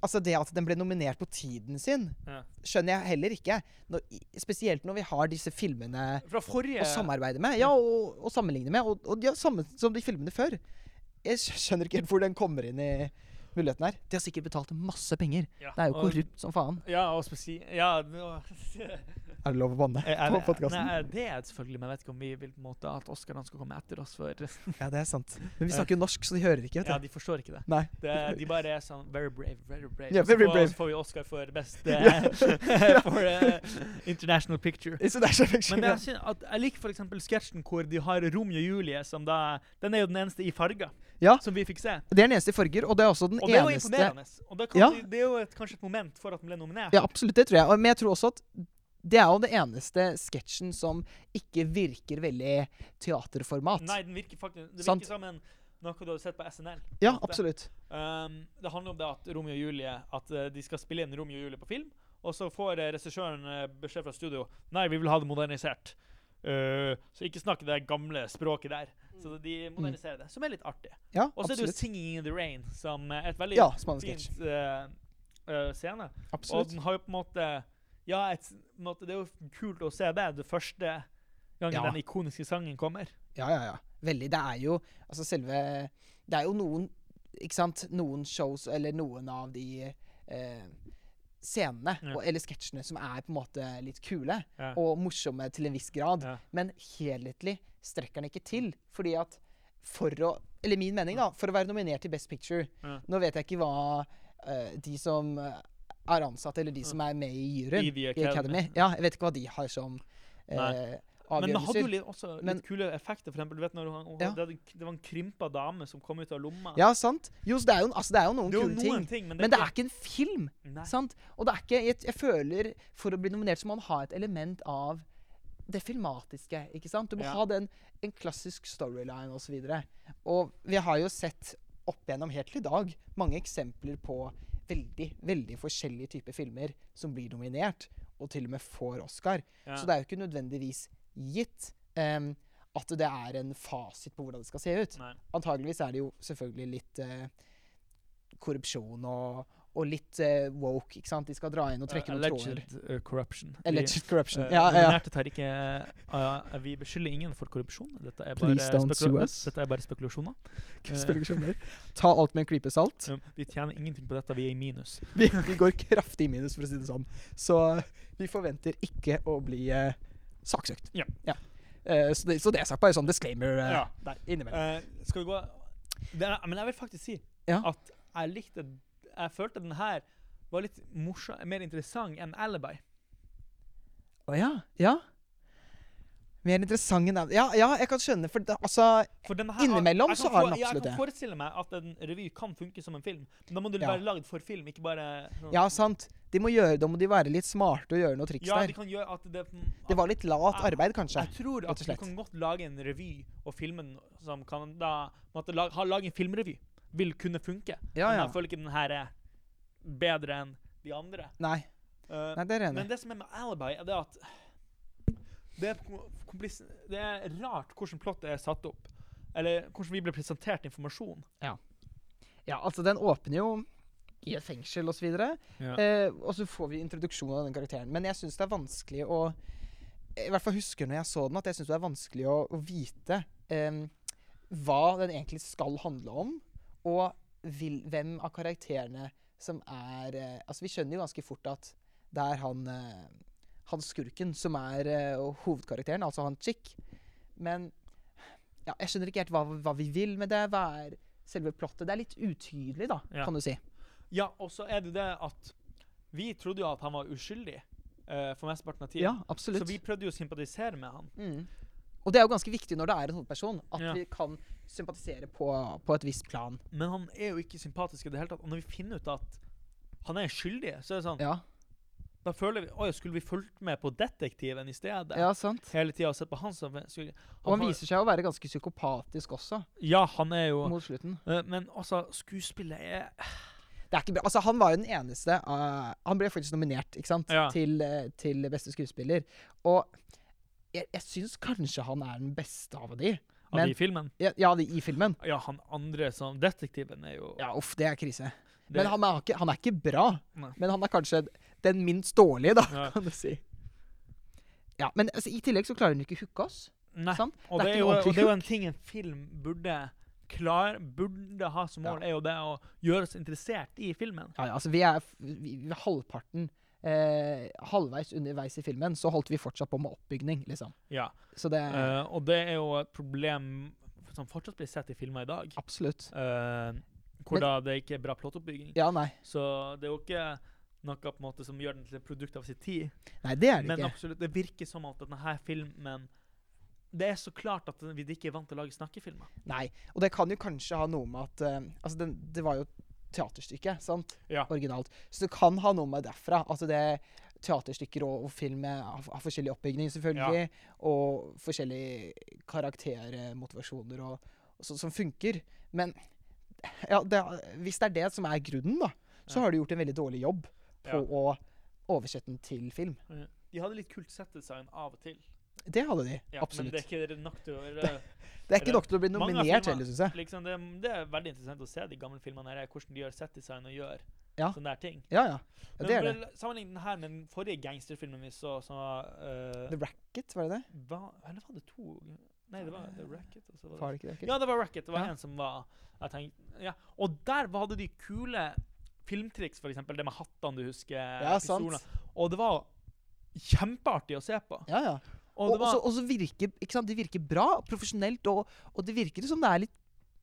altså det at den ble nominert på tiden sin, Ja. skjønner jeg heller ikke. Når, spesielt når vi har disse filmene forrige å samarbeide med. Ja, og, og sammenligne med. Og, og har samme som de filmene før. Jeg skjønner ikke helt hvor den kommer inn i muligheten her. De har sikkert betalt masse penger. Ja, Det er jo korrupt som faen. Ja, og spesielt Ja, Er det lov å banne Jeg- jeg på podkasten? Det er det selvfølgelig, men jeg vet ikke om vi vil på en måte at Oscarene skal komme etter oss. For Ja, det er sant. Men vi snakker jo norsk, så de hører ikke, vet du. Ja, de forstår ikke det. Nei. det er- de bare er sånn very brave, very brave. Yeah, Og så very får- brave. Så får vi Oscar for best eh, for uh, international picture. international det er fiksjon, Men det er synd at jeg liker eksempel sketsjen hvor de har Romeo og Julie, som da Den er jo den eneste i farger Ja. som vi fikk se. Det er den eneste i farger, og det er også den Og det var eneste imponerende. Og det, kan, Ja. det er jo et, kanskje et moment for at den ble nominert. Ja, absolutt, det tror jeg. Men jeg tror også at det er jo det eneste sketsjen som ikke virker veldig teaterformat. Nei, den virker faktisk Det virker som en, noe du hadde sett på SNL. Ja, måte. absolutt. Um, det handler om det at Romeo og Julie At eh, de skal spille inn Romeo og Julie på film. Og så får uh, regissøren eh, beskjed fra studio Nei, vi vil ha det modernisert. Uh, så ikke snakk det gamle språket der. Så de moderniserer det, som er litt artig. Ja, Og så er det jo 'Singing in the Rain', som er et veldig Ja, fint uh, uh, scene. Og den har jo på en måte Ja, et, måte, det er jo kult å se det. Det første gangen Ja. den ikoniske sangen kommer. Ja, ja, ja. Veldig. Det er jo altså selve Det er jo noen Ikke sant? Noen shows, eller noen av de eh, scenene, Ja. og, eller sketsjene, som er på en måte litt kule. Ja. Og morsomme til en viss grad. Men helhetlig strekker den ikke til. Fordi at for å Eller min mening, da. For å være nominert til Best Picture. Nå vet jeg ikke hva eh, de som eh, er ansatt, eller de som er med i juryen I The i Academy. Academy Ja, jeg vet ikke hva de har som eh. Men det hadde jo litt, også Men- litt kule effekter. For eksempel, du vet når hun, Ja. det, var en krympa dame som kom ut av lomma. Ja, sant? Jo, det er jo, altså, det er jo noen kule ting. ting, men det Men det er ikke en film, Nei. sant? Og det er ikke Jeg, jeg føler For å bli nominert så må man ha et element av det filmatiske, ikke sant? Du må Ja. ha den, en klassisk storyline osv. Og, så og vi har jo sett opp igjennom helt til i dag mange eksempler på veldig, veldig forskjellige typer filmer som blir nominert, og til og med får Oscar. Ja. Så det er jo ikke nødvendigvis gitt Um, at det er en fasit på hvordan det skal se ut. Nei. Antageligvis er det jo selvfølgelig litt eh, korrupsjon og, og litt uh, woke, ikke sant? De skal dra inn og trekke Uh, noen tråder. uh, corruption. Alleged corruption. Uh, ja, ja. ikke uh, Vi beskylder ingen for korrupsjon. Dette er bare, don't spekula- sue us. Dette er bare spekulasjoner. Spekulasjoner. Ta alt med en klype salt. Um, vi tjener ingenting på dette, vi er i minus. Vi, vi går kraftig i minus, for å si det sånn. Så vi forventer ikke å bli eh, saksøkt. Ja. Eh, så, det, så det er sagt bare sånn disclaimer eh, Ja. der innimellom. Uh, skal vi gå det er, Men jeg vil faktisk si Ja. at jeg likte Jeg følte den her var litt morsom, mer interessant enn Alibi. Å ja. Ja. Mer interessant enn Ja, ja, jeg kan skjønne, for det, altså For her, Innimellom så har den absolutt det. Jeg kan forestille meg at en revy kan funke som en film, men da må du Ja. være lagd for film, ikke bare sånn- Ja, sant. De må gjøre, da må de være litt smarte og gjøre noe triks Ja, de kan gjøre at det Det var litt lat arbeid, kanskje. Jeg tror at du kan godt lage en revy og filme den som kan da måtte lage, ha, lage en filmrevy. Vil kunne funke. Ja, Men jeg føler ikke den her er bedre enn de andre. Nei. Uh, Nei, det er enig men det som er med Alibi, er det at det er, det er rart hvordan plottet er satt opp. Eller hvordan vi ble presentert informasjon. Ja, altså, den åpner jo i et fengsel og så. Ja. Eh, og så får vi introduksjon av den karakteren. Men jeg syns det er vanskelig å I hvert fall husker når jeg så den, at jeg syns det er vanskelig å, å vite em, hva den egentlig skal handle om, og vil, hvem av karakterene som er eh, Altså, vi skjønner jo ganske fort at det er han eh, han skurken som er eh, hovedkarakteren, altså han chick. Men ja, jeg skjønner ikke helt hva, hva vi vil med det. Hva er selve plottet? Det er litt utydelig, da, Ja. kan du si. ja, og så er det det at vi trodde jo at han var uskyldig eh, for mesteparten av tida. Ja, absolutt. Så vi prøvde jo å sympatisere med han. mm. Og det er jo ganske viktig når det er en hovedperson, at Ja. vi kan sympatisere på, på et visst plan. Men han er jo ikke sympatisk i det hele tatt. Og når vi finner ut at han er skyldig, så er det sånn Ja, Da føler vi Oi, skulle vi fulgt med på detektiven i stedet? ja sant. Hele tida og sett på han som skyldig? Og han viser seg å være ganske psykopatisk også, Ja, han er jo mot slutten. eh, Men altså, skuespillet er Det er ikke bra. Altså, han var jo den eneste uh, Han ble faktisk nominert ikke sant? Ja. Til, uh, til beste skuespiller. Og jeg, jeg syns kanskje han er den beste av de. Men- de i filmen. Ja, ja de, i filmen. Ja, han andre som detektiven er jo Ja, uff, det er krise. det- Men han er, ikke, han er ikke bra. Nei. Men han er kanskje den minst dårlige, da, Ja. kan du si. Ja, Men altså, i tillegg så klarer han ikke å hooke oss. Nei. Sant? Og Det det, er er jo, og det er jo en ting en film burde klar, burde ha som mål, Ja. er jo det å gjøre oss interessert i filmen. Ja, ja, altså, vi er vi, vi er halvparten eh, Halvveis underveis i filmen så holdt vi fortsatt på med oppbygning, liksom. Ja. Så det uh, og det er jo et problem som fortsatt blir sett i filmer i dag. Absolutt. Uh, hvor Men- da det ikke er bra plottoppbygging. Ja, nei. Så det er jo ikke noe på en måte som gjør den til et produkt av sin tid. Nei, det er det Men ikke. absolutt, det virker som at denne filmen Det er så klart at vi ikke er vant til å lage snakkefilmer. Nei. Og det kan jo kanskje ha noe med at uh, Altså, den, det var jo teaterstykke, sant? Ja. Originalt. Så det kan ha noe med derfra. Altså det teaterstykker og, og film har, har forskjellig oppbygning, selvfølgelig. Og forskjellige karaktermotivasjoner og, og sånt som funker. Men ja, det, hvis det er det som er grunnen, da, så Ja. har du gjort en veldig dårlig jobb på Ja. å oversette den til film. De hadde litt kult settdesign av og til. Det hadde de. Ja, absolutt. Men det er ikke nok til å Det er ikke nok til å bli nominert heller, syns jeg. liksom, det, det er veldig interessant å se de gamle filmene her, hvordan de gjør settdesign og gjør Ja. sånne der ting. Ja, ja. ja det er det. Sammenlign den her med den forrige gangsterfilmen vi så, som var uh, The Racket, var det det? hva, Eller var det to Nei, det var The Racket. Og så var det, ikke ja, det var Racket. Det var Ja. en som var tenkte, ja. Og der hadde de kule filmtriks, eksempel det med hattene du husker. Ja, sant. Og det var kjempeartig å se på. Ja, ja. Og Og også- også virker, ikke sant? De virker bra, profesjonelt, og, og det virker som det er litt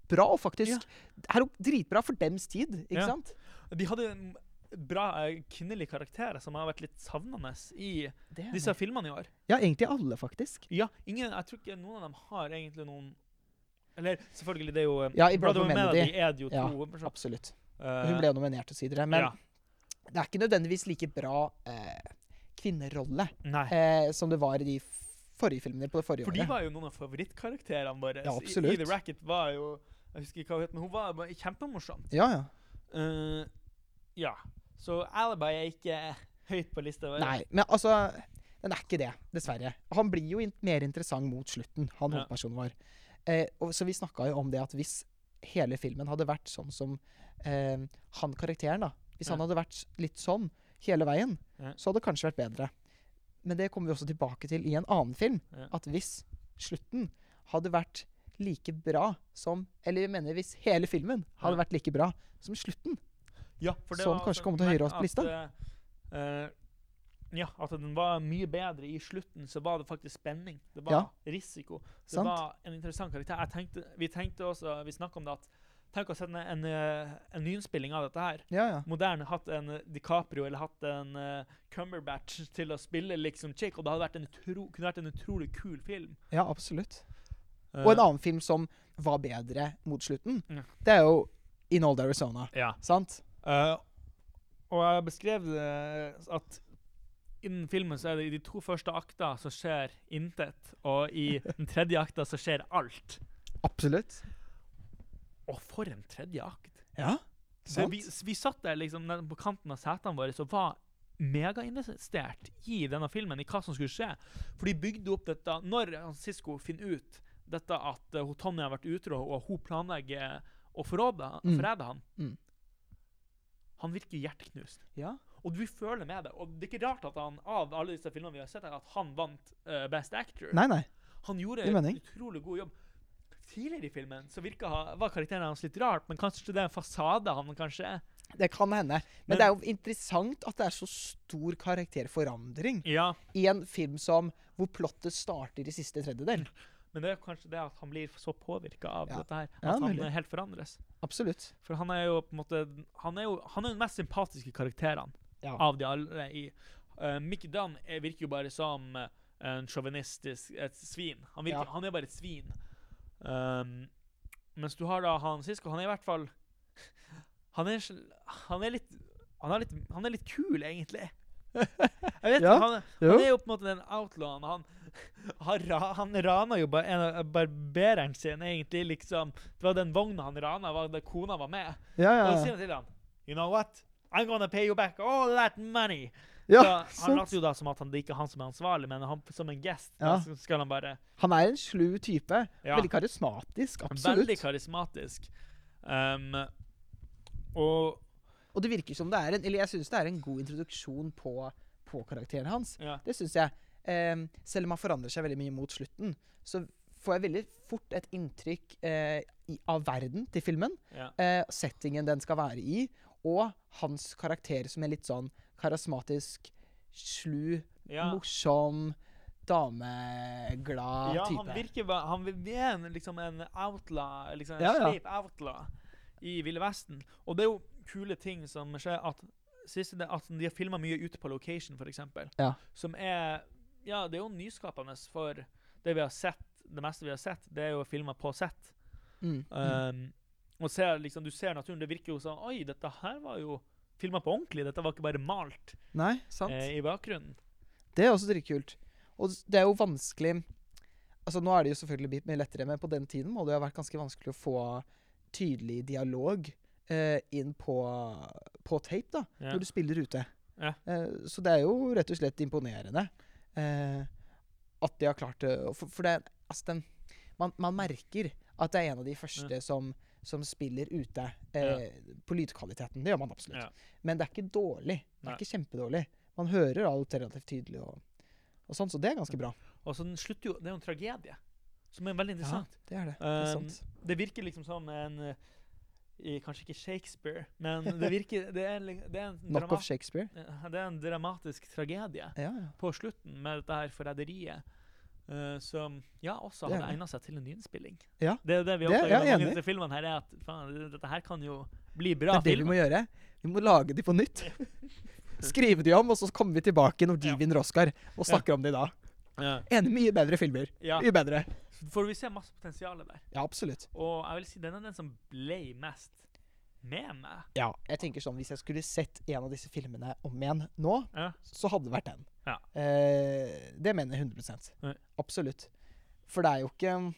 bra, faktisk. Det er jo dritbra for dems tid, ikke Ja. sant? de hadde bra eh, kvinnelige karakterer som har vært litt savnende i disse filmene i år. Ja, egentlig alle, faktisk. Ja, ingen, jeg tror ikke noen av dem har egentlig noen Eller selvfølgelig, det er jo eh, Ja, i Brother Brother Melody er det jo Ja, to. Absolutt. Uh, Hun ble jo nominert til sider her, Men ja. det er ikke nødvendigvis like bra eh, kvinnerolle eh, som det var i de forrige filmene på det forrige For de året. var jo noen av favorittkarakterene våre. Ja, absolutt. I The Racket var jo Jeg husker ikke hva hun het, men hun var bare kjempemorsom. Ja, ja. Uh, ja. Så Alibi er ikke høyt på lista. vår. Nei, men altså Den er ikke det, dessverre. Han blir jo in mer interessant mot slutten, han Ja. hovedpersonen vår. Eh, og, så vi snakka jo om det at hvis hele filmen hadde vært sånn som eh, han karakteren, da Hvis Ja. han hadde vært litt sånn hele veien, Ja. så hadde det kanskje vært bedre. Men det kommer vi også tilbake til i en annen film. Ja. At hvis slutten hadde vært like bra som Eller jeg mener hvis hele filmen hadde vært like bra som slutten. Ja, for det Som var kanskje kommer til høyere opp på lista. eh, eh, ja, at den var mye bedre i slutten, så var det faktisk spenning. Det var Ja. risiko. Det Sant? var en interessant karakter. Jeg tenkte, vi tenkte også, vi snakket om det at Tenk å sette en, eh, en nyinnspilling av dette her. Ja, ja. Moderne hatt en DiCaprio eller hatt en uh, Cumberbatch til å spille liksom chick, og det vært en utro, kunne vært en utrolig kul film. ja, absolutt. Uh, Og en annen film som var bedre mot slutten, Ja. det er jo In Old Arizona. Ja. Sant? Uh, og jeg beskrev det at innen filmen så er det i de to første akta så skjer intet, og i den tredje akta så skjer alt. Absolutt. Og for en tredje akt! Ja. Så vi, vi satt der liksom på kanten av setene våre og var megainvestert i denne filmen, i hva som skulle skje. For de bygde opp dette Når Sisko finner ut dette at uh, Tonje har vært utro, og hun planlegger å forråde, Mm. forræde han Mm. Han virker hjerteknust. Ja. Og du føler med det. Og det er ikke rart at han av alle disse filmene vi har sett, her, at han vant uh, Best Actor. Nei, nei. Han gjorde en utrolig god jobb. Tidligere i filmen så virka, ha- var karakteren hans litt rart, men kanskje det er en fasade han kanskje er. Det kan hende. Men, Men- det er jo interessant at det er så stor karakterforandring Ja, i en film som hvor plottet starter i siste tredjedel. men det er kanskje det at han blir så påvirka av Ja. dette her, at Ja, han eh, helt forandres. Absolutt. For han er jo på en måte Han er jo han er den mest sympatiske karakteren Ja. av de alle i uh, Mickey Dunn er, virker jo bare som en sjåvinistisk Et svin. Han, virker, han er bare et svin. Um, mens du har da han Sisko, han er i hvert fall Han er, han er litt han er litt, han er litt kul, egentlig. Jeg vet Ja, han, han er jo på en måte den outlawen. Han, han, han rana jo bare en av barbereren sin, egentlig. liksom. Det var den vogna han rana, var det kona var med. Ja, Og så ja, sier ja. han til ham You know what? I'm gonna pay you back all that money. Ja så han later jo da som at han, det ikke er han som er ansvarlig, men han, som en guest Ja. da, skal han bare Han er en slu type. ja, Veldig karismatisk. Absolutt. Veldig karismatisk. Um, og Og det virker som det er en Eller jeg syns det er en god introduksjon på, på karakteren hans. ja, Det syns jeg. Um, selv om han forandrer seg veldig mye mot slutten, så får jeg veldig fort et inntrykk uh, i, av verden til filmen. Eh, settingen den skal være i, og hans karakter som en litt sånn karismatisk, slu, ja. morsom, dameglad ja, type. han virker bare Han er en, liksom en outlaw, liksom en Ja, ja. sleip outlaw i Ville Vesten. Og det er jo kule ting som skjer at siste det, at de har filma mye ute på location, f.eks. Ja. Som er Ja, det er jo nyskapende for det vi har sett. Det meste vi har sett, det er jo filma på sett. Mm, mm. Um, og ser, liksom, du ser naturen. Det virker jo sånn Oi, dette her var jo filma på ordentlig. Dette var ikke bare malt Nei, sant. eh, i bakgrunnen. Det er også dritkult. Og det er jo vanskelig Altså Nå er det jo selvfølgelig litt mer lettere, men på den tiden må det jo ha vært ganske vanskelig å få tydelig dialog eh, inn på, på tape, da, Ja. når du spiller ute. Ja. Eh, så det er jo rett og slett imponerende eh, at de har klart det. For, for det Altså, den man, man merker at det er en av de første som, som spiller ute eh, på lydkvaliteten. Det gjør man absolutt. Ja. Men det er ikke dårlig. Det Nei. er ikke kjempedårlig. Man hører alt relativt tydelig, og, og sånn, så det er ganske bra. Og så den slutter jo Det er jo en tragedie, som er veldig interessant. Ja, det er det. det er Um, sant. det virker liksom som en eh, i, Kanskje ikke Shakespeare, men det virker Det er, det er, en, Knock of Shakespeare. det er en dramatisk tragedie Ja, ja. på slutten med dette her forræderiet. Eh, som ja, også hadde det. egna seg til en nynspilling. Ja. Det er jo det vi oppdager i mange av filmene her, er at faen, dette her kan jo bli bra film. Det er det vi må gjøre. Vi må lage de på nytt. Skrive de om, og så kommer vi tilbake når de Ja. vinner Oscar, og snakker om de da. Ja. Enig, mye bedre filmer. Ja. Mye bedre. For vi ser masse potensial der. Ja, absolutt. Og jeg vil si den er den som ble mest med meg. Ja, jeg tenker sånn, Hvis jeg skulle sett en av disse filmene om igjen nå, Ja. så hadde det vært den. Ja. Eh, det mener jeg 100 Nei. Absolutt. For det er jo ikke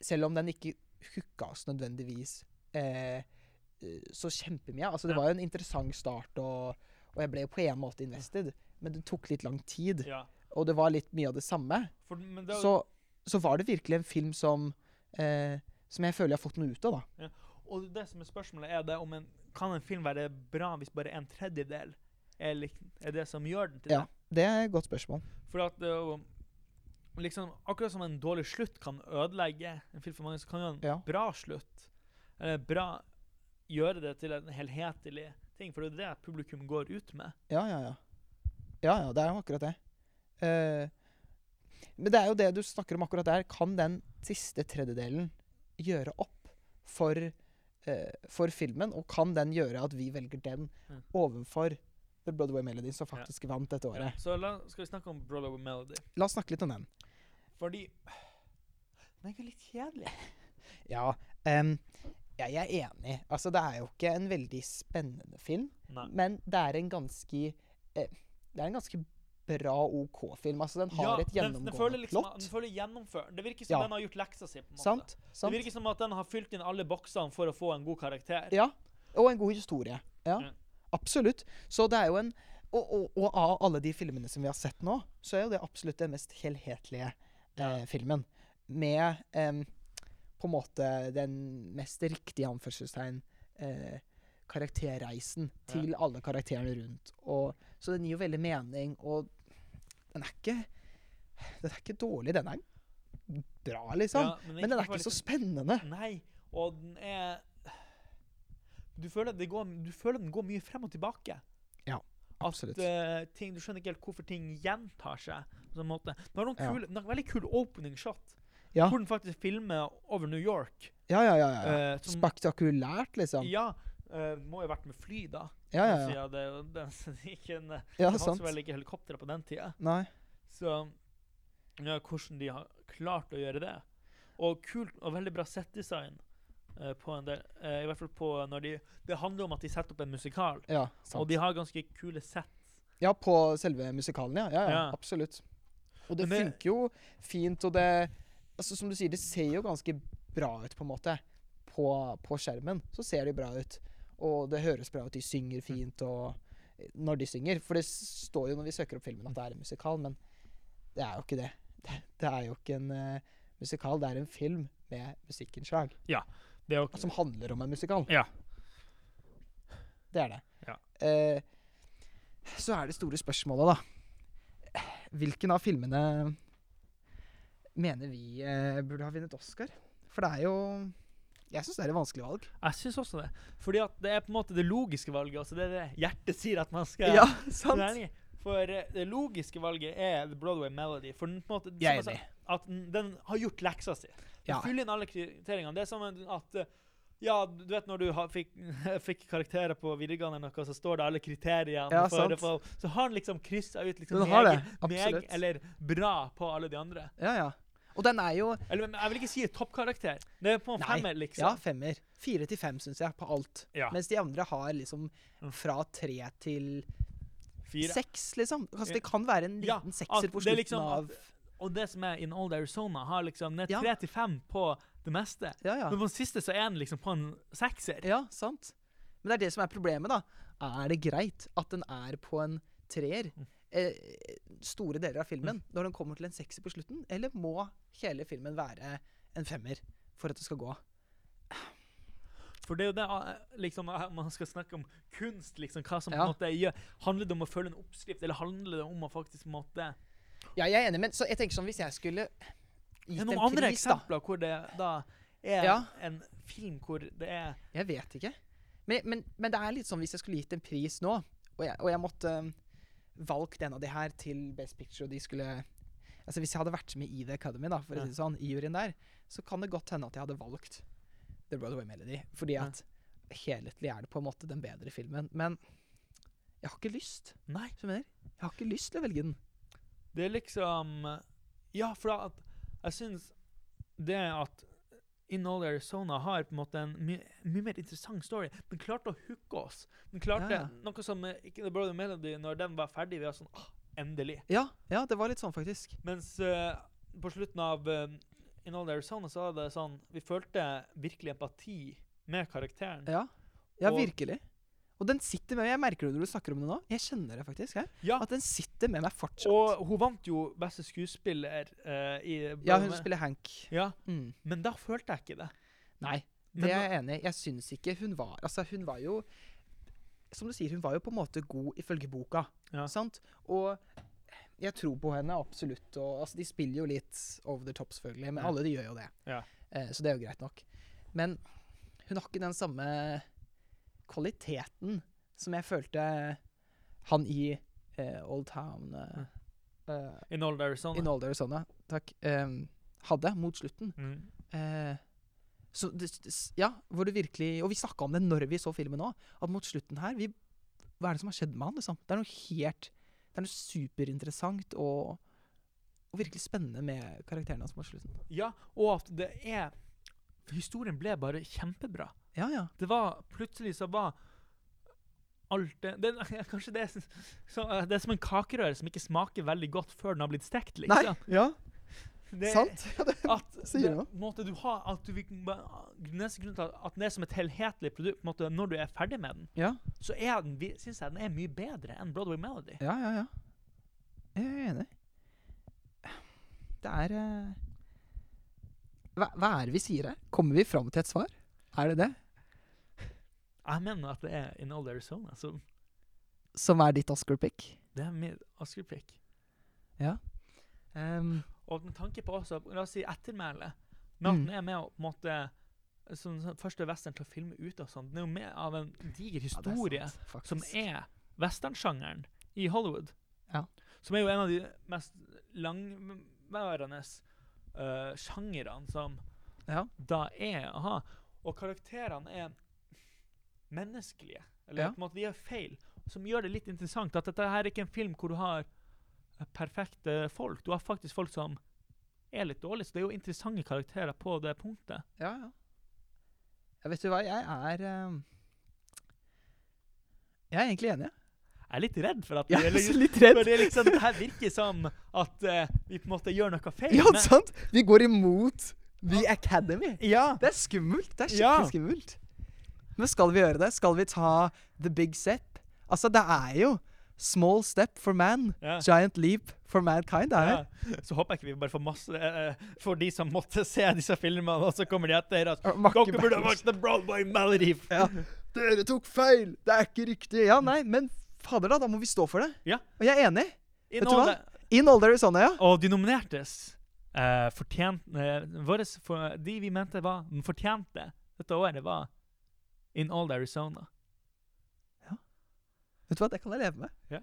Selv om den ikke hooka oss nødvendigvis eh, så kjempemye Altså, det Ja. var jo en interessant start, og, og jeg ble jo på en måte invested, men det tok litt lang tid. Ja. Og det var litt mye av det samme. For, men det, Så, så var det virkelig en film som eh, Som jeg føler jeg har fått noe ut av, da. Og det som er spørsmålet, er det om en, kan en film være bra hvis bare en tredjedel er, lik, er det som gjør den til Ja. Det er et godt spørsmål. For at det er liksom, Akkurat som en dårlig slutt kan ødelegge en film for mange, så kan jo en Ja. bra slutt eller bra gjøre det til en helhetlig ting. For det er det publikum går ut med. Ja, ja, ja. Ja, ja, det er jo akkurat det. Uh, men det er jo det du snakker om akkurat der. Kan den siste tredjedelen gjøre opp for, for filmen? Og kan den gjøre at vi velger den Mm. overfor The Broadway Melody, som faktisk vant dette året? Så la, skal vi snakke om Broadway Melody. La oss snakke litt om den. Fordi den er jo litt kjedelig. Ja, em, jeg er enig. Altså, det er jo ikke en veldig spennende film, Nei. men det er en ganske eh, Det er en ganske bra OK-film. Altså, den har Ja, et den, den føler liksom, plott. Den føler gjennomført. Det virker som Ja. den har gjort leksa si. på en måte. Sant? Det virker som at den har fylt inn alle boksene for å få en god karakter. Ja. Og en god historie. Ja, Mm. absolutt. Så det er jo en og, og, og av alle de filmene som vi har sett nå, så er jo det absolutt den mest helhetlige eh, filmen. Med eh, på en måte den mest riktige anførselstegn eh, karakterreisen til alle karakterene rundt. Og, så den gir jo veldig mening, og den er ikke Den er ikke dårlig. Den er bra, liksom. Ja, men den er ikke så spennende. Nei, og den er Du føler, det går, du føler den går mye frem og tilbake. Ja, Absolutt. At uh, ting, Du skjønner ikke helt hvorfor ting gjentar seg. på sånn måte. Den har noen Ja. kule, den har en veldig kul opening shot, Ja. hvor den faktisk filmer over New York. Ja, ja, ja. ja. Uh, som- Spektakulært, liksom. Ja, eh, må jo ha vært med fly, da. Ja, ja, ja. Det, er ikke en, Ja, det fantes vel ikke helikoptre på den tida. Nei. Så ja, hvordan de har klart å gjøre det. Og kult og veldig bra settdesign eh, på en del Uh, I hvert fall på når de Det handler om at de setter opp en musikal, Ja, og de har ganske kule sett. Ja, på selve musikalen, ja. Ja, ja, Ja. absolutt. Og det, Men det- funker jo fint, og det Altså, som du sier, det ser jo ganske bra ut, på en måte. På, på skjermen så ser det bra ut. Og det høres bra ut. De synger fint og Når de synger. For det står jo når vi søker opp filmen at det er en musikal, men det er jo ikke det. Det, det er jo ikke en uh, musikal, det er en film med musikkinnslag. Ja, jo Som handler om en musikal. Ja. Det er det. Ja. Uh, så er det store spørsmålet, da. Hvilken av filmene mener vi uh, burde ha vunnet Oscar? For det er jo Jeg syns det er et vanskelig valg. Jeg syns også det. Fordi at det er på en måte det logiske valget. Altså det er det hjertet sier at man skal Ja, sant. enig. For eh, det logiske valget er The Broadway Melody. For den, på en måte, Jeg er enig. at den, har gjort leksa si. Ja. fyller inn alle kriteriene. Det er som at eh, Ja, du vet når du ha, fikk, fikk karakterer på videregående, noe, så står det alle kriteriene. Ja, for, for, så har han liksom kryssa ut liksom absolutt. meg eller bra på alle de andre. Ja, ja. Og den er jo Eller jeg vil ikke si toppkarakter. Det er på en Nei, femmer, liksom. Ja, femmer. Fire til fem, syns jeg, på alt. Ja. Mens de andre har liksom Mm. fra tre til Fire. seks, liksom. Altså, det kan være en liten ja, sekser på slutten liksom av Og det som er In Old Arizona, har liksom ned tre til fem på det meste. Ja, ja. Men på den siste så er den liksom på en sekser. Ja, sant. Men det er det som er problemet, da. Er det greit at den er på en treer Mm. Eh, store deler av filmen når den kommer til en sekser på slutten? Eller må hele filmen være en femmer for at det skal gå? For det er jo det eh, liksom, eh, man skal snakke om kunst, liksom, hva som på Ja. måte gjør Handler det om å følge en oppskrift, eller handler det om å faktisk måtte Ja, jeg er enig, men så jeg tenker sånn hvis jeg skulle gitt en pris, da Noen andre eksempler hvor det da er Ja. en film hvor det er Jeg vet ikke. Men, men, men det er litt sånn hvis jeg skulle gitt en pris nå, og jeg, og jeg måtte valgt en av de her til Best Picture, og de skulle Altså Hvis jeg hadde vært med i The Academy, da, for å si det sånn, i juryen der, så kan det godt hende at jeg hadde valgt The Broadway Melody. Fordi at helhetlig er det på en måte den bedre filmen. Men jeg har ikke lyst. Nei. Jeg har ikke lyst til å velge den. Det er liksom Ja, for at jeg syns det at In All Arizona har på en måte en mye mye mer interessant story. Den klarte å hooke oss. Den klarte Ja, noe som eh, ikke The Brother Melody, når den var ferdig, vi var sånn ah, Endelig. Ja, ja, det var litt sånn, faktisk. Mens uh, på slutten av uh, In All Arizona så var det sånn Vi følte virkelig empati med karakteren. Ja, ja Og- virkelig. Og den sitter med meg. Jeg merker det når du snakker om det nå. Jeg kjenner det faktisk. her. Ja, At den sitter med meg fortsatt. og hun vant jo beste skuespiller uh, i ja, hun spiller Hank. Ja, Mm. men da følte jeg ikke det. Nei, det er jeg enig i. Jeg syns ikke hun var Altså, hun var jo Som du sier, hun var jo på en måte god ifølge boka. Ja. Sant? Og jeg tror på henne absolutt. Og altså, de spiller jo litt over the top, selvfølgelig, men alle de gjør jo det. Ja. Uh, så det er jo greit nok. Men hun har ikke den samme kvaliteten som jeg følte han i eh, Old Town eh, eh, In Old Arizona. In Old Arizona, takk, Um, hadde mot slutten. Mm. Eh, så det, det, ja, hvor det virkelig Og vi snakka om det når vi så filmen òg, at mot slutten her vi, Hva er det som har skjedd med han, liksom? Det er noe helt Det er noe superinteressant og, og virkelig spennende med karakterene hans mot slutten. Ja, og at det er Historien ble bare kjempebra. Ja, ja. Det var Plutselig så var alt det, det Kanskje det er, så, eh, det er som en kakerøre som ikke smaker veldig godt før den har blitt stekt, Nei, liksom. ja, Det- sant? Ja, det, At Sier det, du måte, har at du, Neste grunn til at, at den er som et helhetlig produkt måte, Når du er ferdig med den, ja, så er den, synes jeg den er mye bedre enn Broadway Melody. ja, ja, ja. Jeg er enig. Det er uh, hva, hva er det vi sier her? Kommer vi fram til et svar? Er det det? Jeg mener at det er In Old Arizona. som Som er ditt Oscar-pick? det er min Oscar-pick. Um, Og med tanke på også, la oss si ettermælet, at Mm. den er med å på en måte som første western til å filme ut og sånn. Den er jo med av en diger ja, er historie sant, som er westernsjangeren i Hollywood. Ja. Som er jo en av de mest langværende uh, sjangerne som Ja. da er å ha. Og karakterene er menneskelige. Eller Ja. på en måte de gjør feil. Som gjør det litt interessant. At dette her er ikke en film hvor du har perfekte folk. Du har faktisk folk som er litt dårlige, så det er jo interessante karakterer på det punktet. Ja, ja. ja vet du hva, jeg er eh, Jeg er egentlig enig. Jeg er litt redd for at Jeg det, liksom, litt redd. det, liksom, det her virker som at uh, vi på en måte gjør noe feil. Ja, sant? Vi går imot The Academy. ja. Det er skummelt. Det er Ja. skikkelig skummelt. Men skal vi gjøre det? Skal vi ta The Big Step? Altså, det er jo Small step for man, Ja. giant leap for mankind. Det er Ja. Så håper jeg ikke vi bare får masse uh, For de som måtte se disse filmene, og så kommer de etter at Dere burde ha vært valgt The Broadway Melody. Ja. Dere tok feil! Det er ikke riktig. Ja, nei, men fader, da. Da må vi stå for det. Ja. Og jeg er enig. In Vet du hva? In all there is on, ja. Og de nominertes uh, fortjent, uh, våres for, De vi mente var fortjente dette året, var In Old Arizona. Vet du hva, det kan jeg leve med. Ja.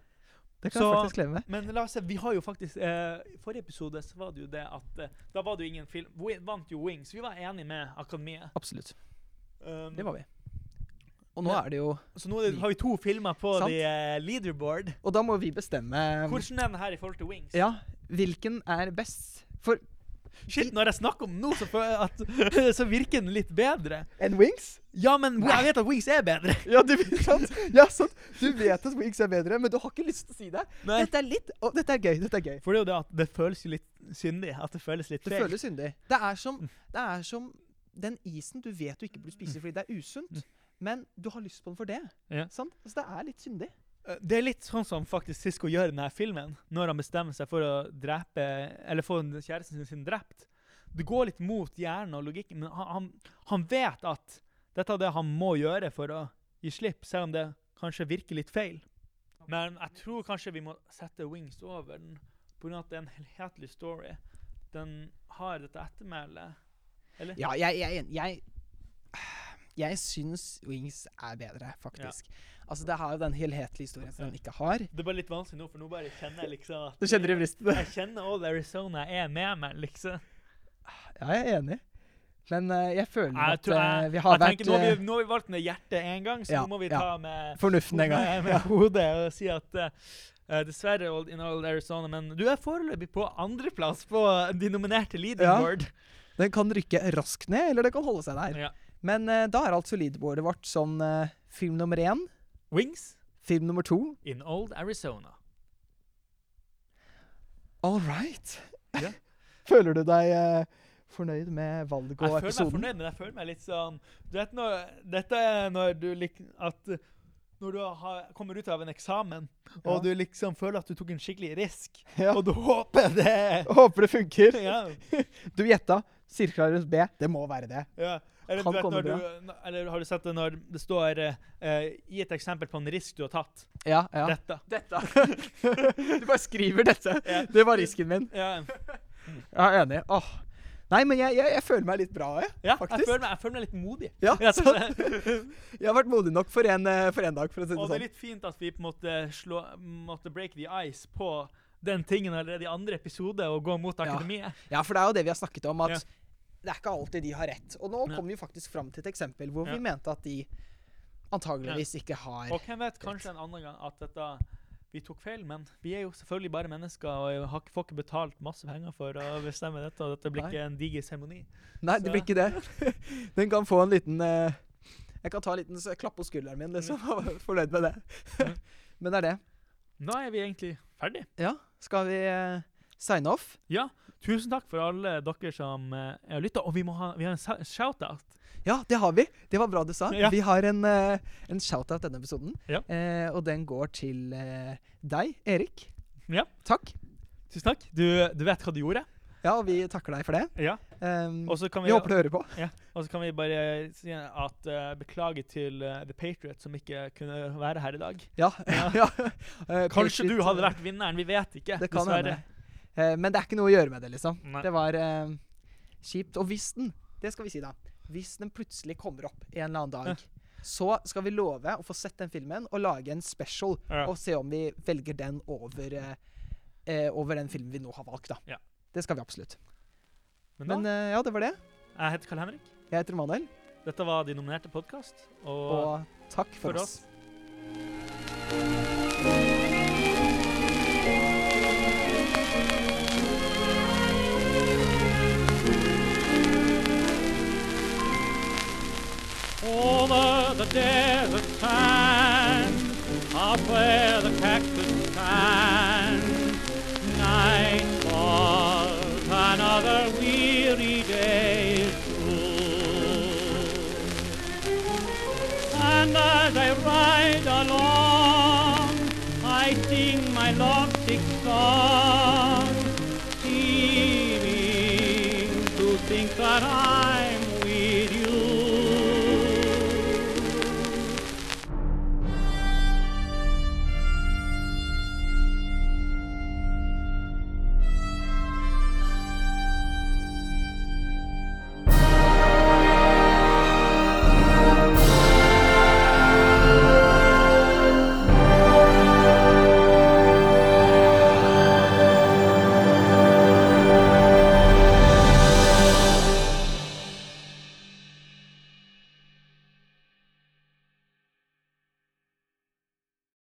Det kan Så- jeg faktisk leve med. Men la oss se, vi har jo faktisk eh, forrige episode så var det jo det at eh, Da var det jo ingen film Vi Vant jo Wings. Vi var enige med Akademiet. Absolutt. Um, Det var vi. Og nå Men- er det jo Så nå det, har vi to filmer på Sant. the, eh, leaderboard. Og da må vi bestemme Hvordan er den her i forhold til Wings? Ja, hvilken er best? For Shit, når jeg snakker om den nå, så, at, så virker den litt bedre. Enn Wings? Ja, men jeg vet at Wings er bedre. Ja, du vet, sant? Ja, sant. Du vet at Wings er bedre, men du har ikke lyst til å si det. Nei. Dette er litt Å, dette er gøy. Dette er gøy. For det er jo det at det føles jo litt syndig. At det føles litt Det feil. føles syndig. Det er som, det er som den isen du vet du ikke burde spise fordi det er usunt, men du har lyst på den for det. Ja. Sant? Så det er litt syndig. Eh, Det er litt sånn som faktisk Sisko gjør i denne filmen, når han bestemmer seg for å drepe Eller få kjæresten sin, drept. Det går litt mot hjernen og logikken, men han, han vet at dette er det han må gjøre for å gi slipp, selv om det kanskje virker litt feil. Men jeg tror kanskje vi må sette Wings over den, pga. at det er en helhetlig story. Den har dette ettermælet. Eller? Ja, jeg, jeg, jeg, jeg syns Wings er bedre, faktisk. Altså, det har jo den helhetlige historien som den ikke har. Det er bare litt vanskelig nå, for nå bare kjenner jeg liksom at Du kjenner i brystet? Jeg kjenner Old Arizona er med meg, liksom. Ja, jeg er enig. Men uh, jeg føler Jeg, at eh, jeg, vi har jeg vært tenker, nå, har eh, vi, nå har vi valgt med hjertet én gang, så Ja, nå må vi ja. ta med, fornuften en gang. med, med Ja. hodet og si at uh, eh, dessverre old, in Old Arizona, men du er foreløpig på andreplass på de nominerte leading ja. board. Den kan rykke raskt ned, eller det kan holde seg der. Ja. Men eh, da er altså leaderboardet vårt sånn eh, film nummer én, Wings film nummer to. in Old Arizona. All right. Ja. føler du deg eh, fornøyd med valget Jeg og føler meg episoden? fornøyd, men jeg føler meg litt sånn Du vet når Dette er når du lik, at når du har, kommer ut av en eksamen, og du liksom føler at du tok en skikkelig risk, Ja. og du håper det Håper det funker. ja. Du gjetta. Sirkler rundt B. Det må være det. Ja. Eller, Kan du vet, komme bra. du, eller har du sett det når det står eh, eh, Gi et eksempel på en risk du har tatt. Ja, ja. Dette. Dette. du bare skriver dette. Ja. Det var risken min. Ja, Jeg er enig. Åh. Nei, men jeg, jeg, jeg føler meg litt bra, jeg. ja jeg, Faktisk. føler meg, jeg føler meg litt modig. Ja, sant. Jeg har vært modig nok for en, eh, for en dag, for å si det Og det er sånn. litt fint at vi måtte, slå, måtte break the ice på den tingen allerede i andre episode og gå mot Ja. akademiet. Ja, for det er jo det vi har snakket om, at Ja. Det er ikke alltid de har rett. Og nå Ja. kom vi faktisk fram til et eksempel hvor vi mente at de antageligvis ikke har Og hvem vet, kanskje en annen gang at dette vi tok feil, men vi er jo selvfølgelig bare mennesker og jeg har får ikke betalt masse penger for å bestemme dette, og dette blir Nei. ikke en diger seremoni. Nei, det blir ikke det. Den kan få en liten eh, Jeg kan ta en liten klapp på skulderen min, liksom. og være Fornøyd med det. Men det er det. Nå er vi egentlig ferdig. Ja, skal vi eh, sign off? Ja, tusen takk for alle dere som uh, har lytta. Og vi, ha, vi har en shout-out. Ja, det har vi. Det var bra du sa. Ja. Vi har en, eh, en shout-out denne episoden. Ja. Eh, og den går til eh, deg, Erik. Ja. Takk. Tusen takk. Du, du vet hva du gjorde? Ja, og vi takker deg for det. Ja. Um, kan vi vi, håper du hører på. ja, og så kan vi bare si at uh, beklager til uh, The Patriot som ikke kunne være her i dag. Ja. Ja. Eh, Kanskje Patriot, du hadde eh, vært vinneren, vi vet ikke. Det kan dessverre. hende. Eh, men det er ikke noe å gjøre med det, liksom. Nei. Det var eh, kjipt. Og hvis den, det skal vi si da, hvis den plutselig kommer opp en eller annen dag, så skal vi love å få sett den filmen og lage en special Ja. og se om vi velger den over, eh, eh, over den filmen vi nå har valgt, da. Ja. Det skal vi absolutt. Men Men eh, ja, det var det. jeg heter Karl Henrik. Jeg heter Manuel, Dette var de nominerte podkast. Og, og takk for, for oss. oss. Over the desert sand, up where the cactus stands, night falls, another weary day is through. And as I ride along,